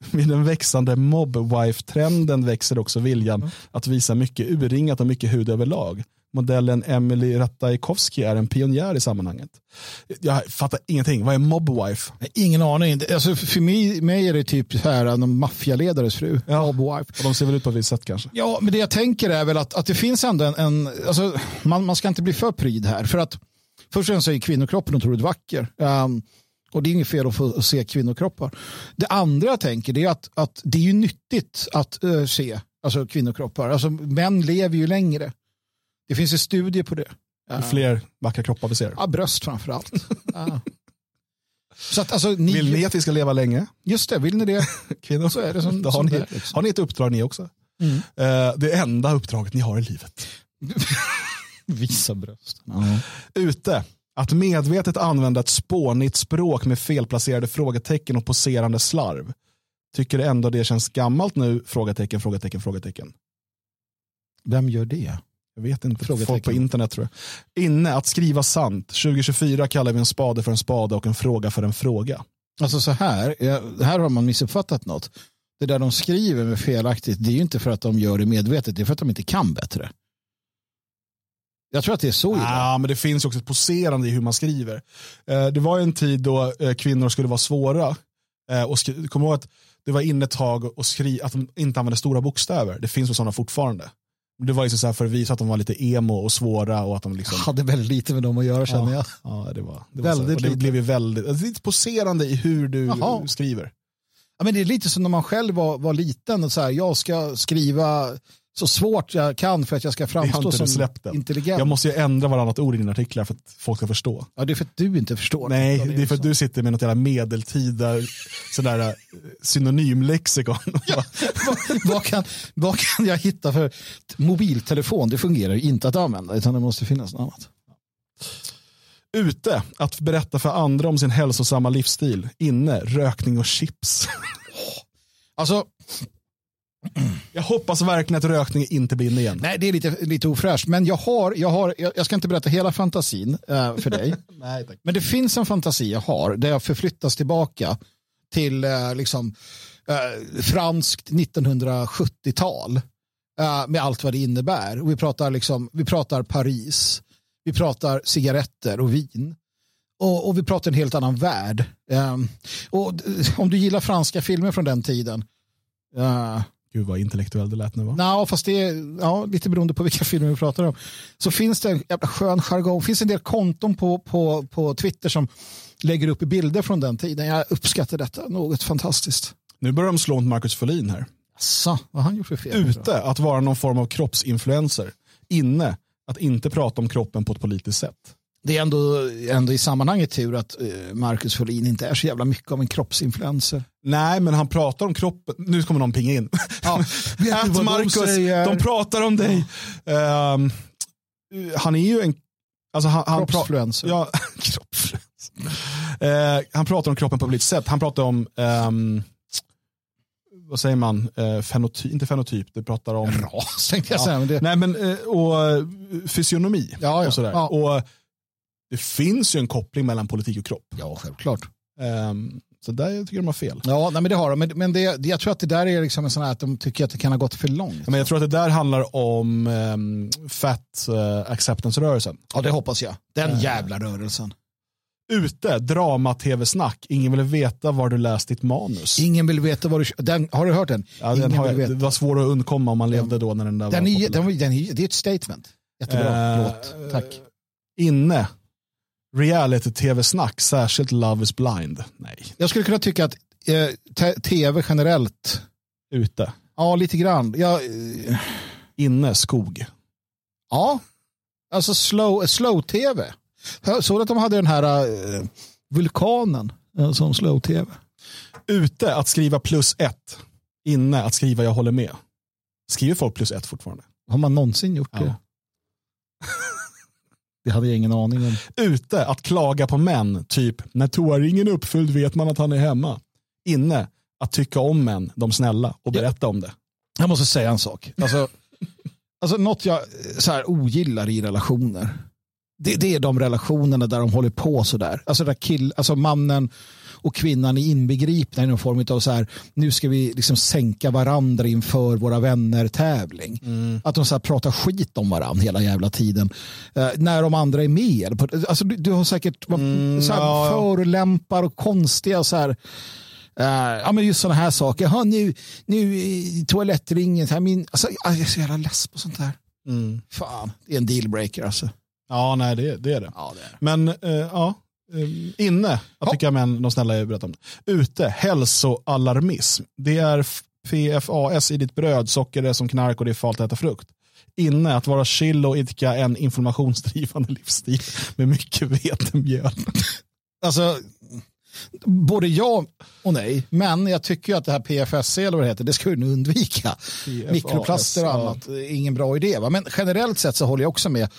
Vid den växande mob-wife-trenden växer också viljan att visa mycket urringat och mycket hud överlag. Modellen Emily Ratajkowski är en pionjär i sammanhanget. Jag fattar ingenting. Vad är mob-wife? Ingen aning. Alltså, för mig, mig är det typ så här, någon maffialedares fru. Ja. Mob wife. Och de ser väl ut på ett visst sätt kanske. Ja, men det jag tänker är väl att, att det finns ändå en, en alltså, man, man ska inte bli för pryd här. För att först och främst är kvinnokroppen otroligt vacker. Um, och det är inget fel att få se kvinnokroppar. Det andra jag tänker det är att, att det är ju nyttigt att eh, se alltså, kvinnokroppar. Alltså, män lever ju längre. Det finns ju studier på det. Ju fler vackra kroppar vi ser. Ja, bröst framför allt. Ja. Så att, alltså, ni, Vill ni att vi ska leva länge? Just det, vill ni det? Kvinnor? Så är det som- har, som ni, det liksom. har ni ett uppdrag ni också? Mm. Eh, det enda uppdraget ni har i livet. Visa bröst. Ute. Att medvetet använda ett spånigt språk med felplacerade frågetecken och poserande slarv. Tycker ändå det känns gammalt nu? Frågetecken, frågetecken, frågetecken. Vem gör det? Jag vet inte. Frågetecken. Folk på internet tror jag. Inne, att skriva sant. 2024 kallar vi en spade för en spade och en fråga för en fråga. Alltså så här, här har man missuppfattat något. Det där de skriver med felaktigt, det är ju inte för att de gör det medvetet, det är för att de inte kan bättre. Jag tror att det är så illa. Ja, men det finns också ett poserande i hur man skriver. Eh, det var en tid då eh, kvinnor skulle vara svåra. Eh, och skri- Kom ihåg att det var inne ett tag och skri- att de inte använde stora bokstäver. Det finns väl sådana fortfarande. Det var ju så här för att visa att de var lite emo och svåra och att de liksom hade väldigt lite med dem att göra känner jag. Ja, det var, det var Väldigt det lite. blev ju väldigt, alltså, det är ett poserande i hur du Jaha. skriver. Ja, men det är lite som när man själv var, var liten och så här, jag ska skriva så svårt jag kan för att jag ska Det framstå som intelligent. Jag måste ju ändra varannat ord i dina artiklar för att folk ska förstå. Ja, det är för att du inte förstår. Nej, Ja, det är för att du sitter med något jävla medeltida sådär, eh, synonymlexikon. vad, vad, kan, vad kan jag hitta för mobiltelefon? Det fungerar ju inte att använda utan det måste finnas något annat. Ute, att berätta för andra om sin hälsosamma livsstil. Inne, rökning och chips. Alltså, Jag hoppas verkligen att rökning inte blir inne igen. nej, det är lite, lite ofräscht. Men jag har, jag har, jag, jag ska inte berätta hela fantasin eh, för dig. Nej, tack. Men det finns en fantasi jag har där jag förflyttas tillbaka till eh, liksom, eh, franskt 1970-tal eh, med allt vad det innebär. Och vi, pratar liksom, vi pratar Paris, vi pratar cigaretter och vin. Och, och vi pratar en helt annan värld. Eh, och om du gillar franska filmer från den tiden eh, Gud vad intellektuell det lät nu va? Nej, fast det är ja, lite beroende på vilka filmer vi pratar om. Så finns det en jävla skön jargong. finns en del konton på, på, på Twitter som lägger upp bilder från den tiden. Jag uppskattar detta. Något fantastiskt. Nu börjar de slå mot Marcus Folin här. Så, vad han gjort för fel? Ute, att vara någon form av kroppsinfluencer. Inne, att inte prata om kroppen på ett politiskt sätt. Det är ändå, ändå i sammanhanget tur att eh, Marcus Folin inte är så jävla mycket av en kroppsinfluencer. Nej, men han pratar om kroppen. Nu kommer någon pinga in. Ja, Att de Marcus, säger? de pratar om dig. Ehm, han är ju en... Alltså han, han Kroppsfluencer. Ja. Eh, han pratar om kroppen på ett litet sätt. Han pratar om, ehm, vad säger man, uh, fenotyp, inte fenotyp, det pratar om... Ras tänkte jag säga. Men det, Nej, men, eh, och eh, fysionomi Ja, ja. och sådär. Ja. Och det finns ju en koppling mellan politik och kropp. ja, självklart. Ehm, så där jag tycker de har fel. Ja, nej, men det har de. Men, men det, jag tror att det där är liksom en sån här att de tycker att det kan ha gått för långt. Men jag tror att det där handlar om um, fat uh, acceptance-rörelsen. Ja, det hoppas jag. Den jävla rörelsen. Ute, drama-tv-snack. Ingen vill veta var du läst ditt manus. Ingen vill veta vad du... Den, har du hört den? ja, den Ingen har vill jag, veta. det var svårt att undkomma om man levde då när den där Den var är, den, var- den det är ett statement. Jättebra Eh, låt. Tack. Inne, reality-tv-snack, särskilt Love is blind. Nej, Jag skulle kunna tycka att eh, tv generellt, ute. ja lite grann. Ja, eh, Inne, skog. ja. alltså slow, slow-tv. Jag såg att de hade den här eh, vulkanen eh, som slow-tv. Ute, att skriva plus ett. Inne, att skriva jag håller med. Skriver folk plus ett fortfarande? Har man någonsin gjort Ja. det? Det hade jag ingen aning om. Ute, att klaga på män, typ när toaringen är uppfylld vet man att han är hemma. Inne, att tycka om män, de snälla, och berätta om det. Jag måste säga en sak. Alltså, alltså något jag eh, så här, ogillar i relationer. Det, det är de relationerna där de håller på sådär. Alltså där kill, alltså mannen och kvinnan är inbegripna i någon form av så här, nu ska vi liksom sänka varandra inför våra vänner tävling. Att de så här pratar skit om varandra hela jävla tiden. Eh, när de andra är med. Alltså, du, du har säkert så här, ja, förolämpar och konstiga så här, Eh, ja, men just sådana här saker. Jaha, nu, nu toalettringen. Så här, min, alltså, jag är så jävla less på sånt här. Fan, det är en dealbreaker alltså. Ja, nej det, det är det. Ja, det är. Men eh, ja, inne, att Ja. tycka män, de snälla berätta om det. Ute, hälsoalarmism. Det är PFAS i ditt bröd, socker är som knark och det är farligt att äta frukt. Inne, att vara chill och idka en informationsdrivande livsstil med mycket vetemjöl. Alltså, både ja och nej. Men jag tycker ju att det här PFSC eller vad det heter, det ska nog undvika. PFAS, Mikroplaster och ja. annat, är ingen bra idé. Va? Men generellt sett så håller jag också med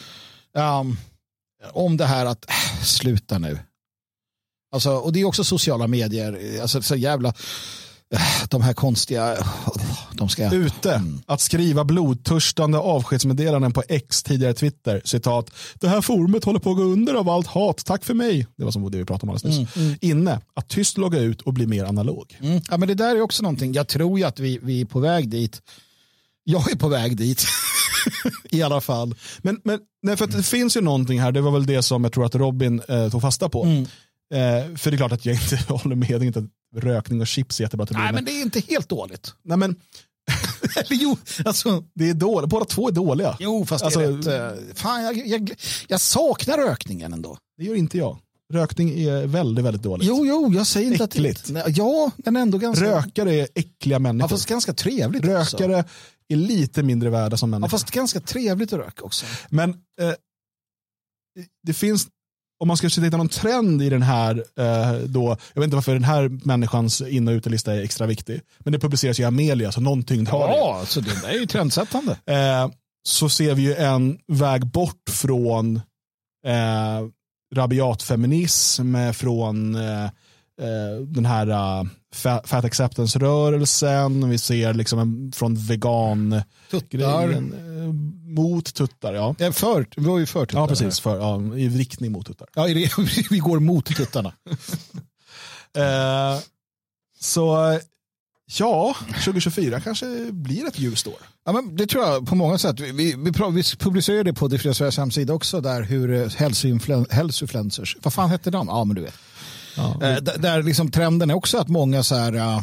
um, om det här att äh, sluta nu. Alltså, och det är också sociala medier, alltså så jävla äh, de här konstiga, de ska... Ute, att skriva blodtörstande avskedsmeddelanden på X, tidigare Twitter. Citat, det här forumet håller på att gå under av allt hat, tack för mig. Det var som det vi pratade om alldeles nyss. Inne, att tyst logga ut och bli mer analog. Mm. Ja, men det där är också någonting, jag tror ju att vi, vi är på väg dit. Jag är på väg dit. I alla fall. Men, men nej, för att det finns ju någonting här, det var väl det som jag tror att Robin eh, tog fasta på. Mm. Eh, för det är klart att jag inte håller med, inte att rökning och chips är jättebra till Nej, men det är inte helt dåligt. Nej, men jo, alltså, det är dåligt, båda två är dåliga. jo fast Alltså, det är rätt. eh, fan, jag, jag, jag saknar rökningen ändå. Det gör inte jag. Rökning är väldigt, väldigt dåligt. Jo, jo, jag säger inte Äckligt. att det Ja, men ändå ganska... Rökare är äckliga Ja, människor. fast ganska trevligt också. Är lite mindre värda som Ja, människor. fast ganska trevligt att röka också. Men eh, det finns, om man ska hitta någon trend i den här, eh, då, jag vet inte varför den här människans in och utelista är extra viktig, men det publiceras i Amelia, så någon tyngd har det. Ja, så det är ju trendsättande. Eh, så ser vi ju en väg bort från eh, rabiat feminism, från eh, den här uh, fat, fat acceptance-rörelsen, vi ser liksom en, från vegan Tuttar. grejen eh, mot tuttar. Ja, Eh, För, vi var ju för tuttar ja precis, för, ja, i riktning mot tuttar. Ja, vi går mot tuttarna. Eh, så ja, 2024 kanske blir ett ljust år. Ja, men det tror jag på många sätt. Vi, vi, vi, vi publicerar det på Det fria Sveriges hemsida också, där hur eh, hälsoinfluen- hälsofluencers, vad fan hette de? Ja, men du vet. Eh, där liksom trenden är också att många så här, eh,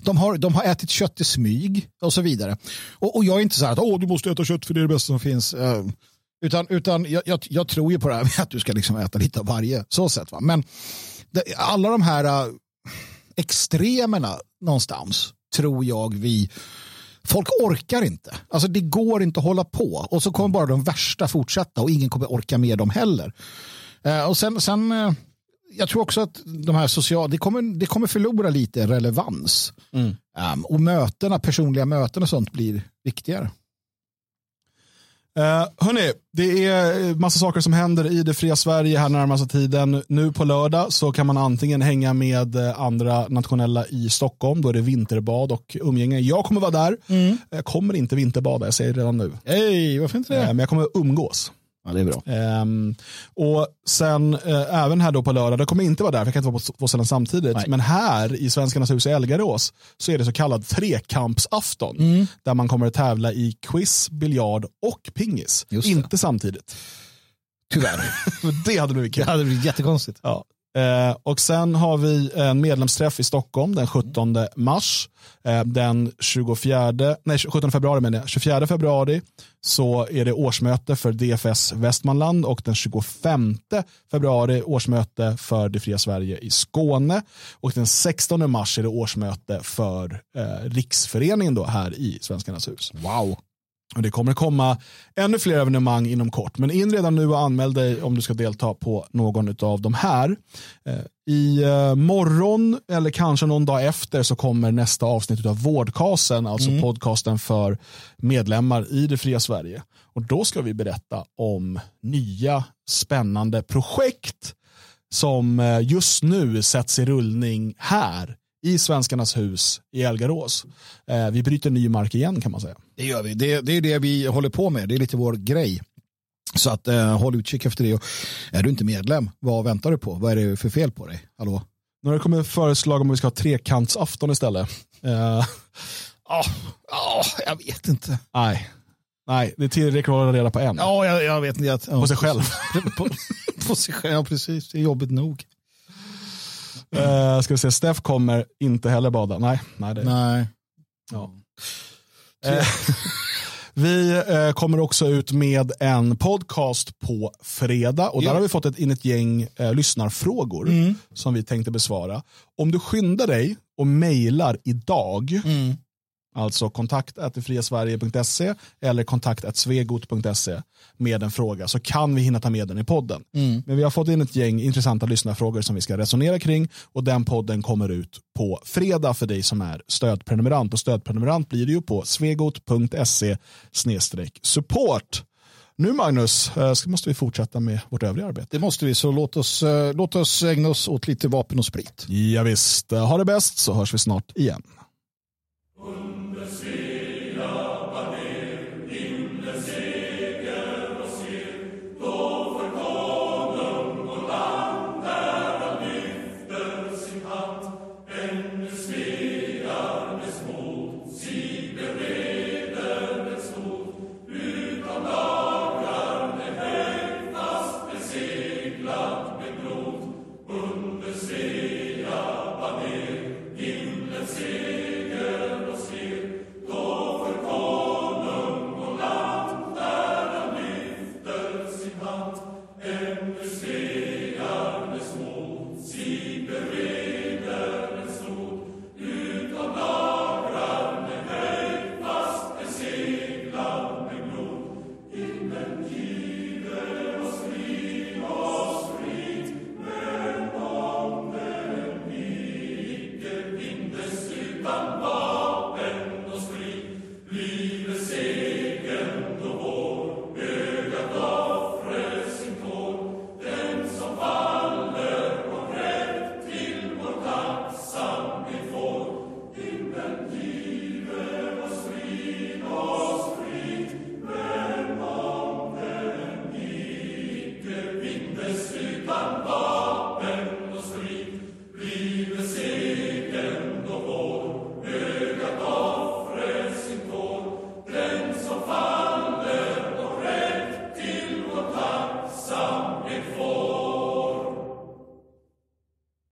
de, har, de har ätit kött i smyg och så vidare. Och, och jag är inte så här att Åh, du måste äta kött för det är det bästa som finns. Eh, utan utan jag, jag, jag tror ju på det här med att du ska liksom äta lite av varje. Så sätt, va? Men det, alla de här äh, extremerna någonstans tror jag vi Folk orkar inte. Alltså det går inte att hålla på. Och så kommer bara de värsta fortsätta och ingen kommer orka med dem heller. Eh, och sen, sen eh, jag tror också att de här sociala, det kommer, det kommer förlora lite relevans. Mm. Um, och mötena, personliga möten och sånt blir viktigare. Uh, hörni, det är massa saker som händer i det fria Sverige här närmaste tiden. Nu på lördag så kan man antingen hänga med eh, andra nationella i Stockholm, då är det vinterbad och umgänge. Jag kommer vara där. Mm. Jag kommer inte vinterbada, jag säger det redan nu. Hej, varför inte det? Uh, men jag kommer umgås. Ja, det är bra. Um, och sen uh, även här då på lördag, det kommer inte vara där, för jag kan inte vara på två ställen samtidigt. Nej. Men här i Svenskarnas hus i Elgarås så är det så kallad trekampsafton. Mm. Där man kommer att tävla i quiz, biljard och pingis. Det. Inte samtidigt. Tyvärr. Det hade blivit det kul. hade blivit jättekonstigt. Ja. Eh, och sen har vi en medlemsträff i Stockholm den 17 mars. Eh, den 24, nej, 17 februari menar jag. 24 februari så är det årsmöte för DFS Västmanland och den 25 februari årsmöte för Det fria Sverige i Skåne. Och den 16 mars är det årsmöte för eh, Riksföreningen då här i Svenskarnas hus. Wow. Och det kommer komma ännu fler evenemang inom kort. Men in redan nu och anmäl dig om du ska delta på någon av de här. Eh, I eh, morgon eller kanske någon dag efter så kommer nästa avsnitt av Vårdkasen, alltså podcasten för medlemmar i det fria Sverige. Och då ska vi berätta om nya spännande projekt som eh, just nu sätts i rullning här i Svenskarnas hus i Elgarås. Eh, vi bryter ny mark igen kan man säga. Det gör vi. Det, det är det vi håller på med. Det är lite vår grej. Så att eh, håll utkik efter det. Och är du inte medlem, vad väntar du på? Vad är det för fel på dig? Hallå? Nu har det kommit förslag om att vi ska ha trekantsafton istället. Eh, Ja, ja, jag vet inte. nej. nej, det är tillräckligt att hålla reda på en. Ja, jag, jag vet inte. Att, ja, På sig själv. på, på sig själv, ja, precis. Det är jobbigt nog. Eh, ska vi se, Steff kommer inte heller bada. Nej, nej det, Nej. Ja. Eh, vi eh, kommer också ut med en podcast på fredag och där Ja. har vi fått ett, in ett gäng eh, lyssnarfrågor Mm. som vi tänkte besvara. Om du skyndar dig och mejlar idag, Mm. Alltså kontakt friasverige.se eller kontakt svegot.se med en fråga så kan vi hinna ta med den i podden. Mm. Men vi har fått in ett gäng intressanta lyssnarfrågor som vi ska resonera kring och den podden kommer ut på fredag för dig som är stödprenumerant och stödprenumerant blir det ju på svegot.se support. Nu Magnus eh, så måste vi fortsätta med vårt övriga arbete. Det måste vi, så låt oss, eh, låt oss ägna oss åt lite vapen och sprit. Ja, visst, ha det bäst så hörs vi snart igen. Und das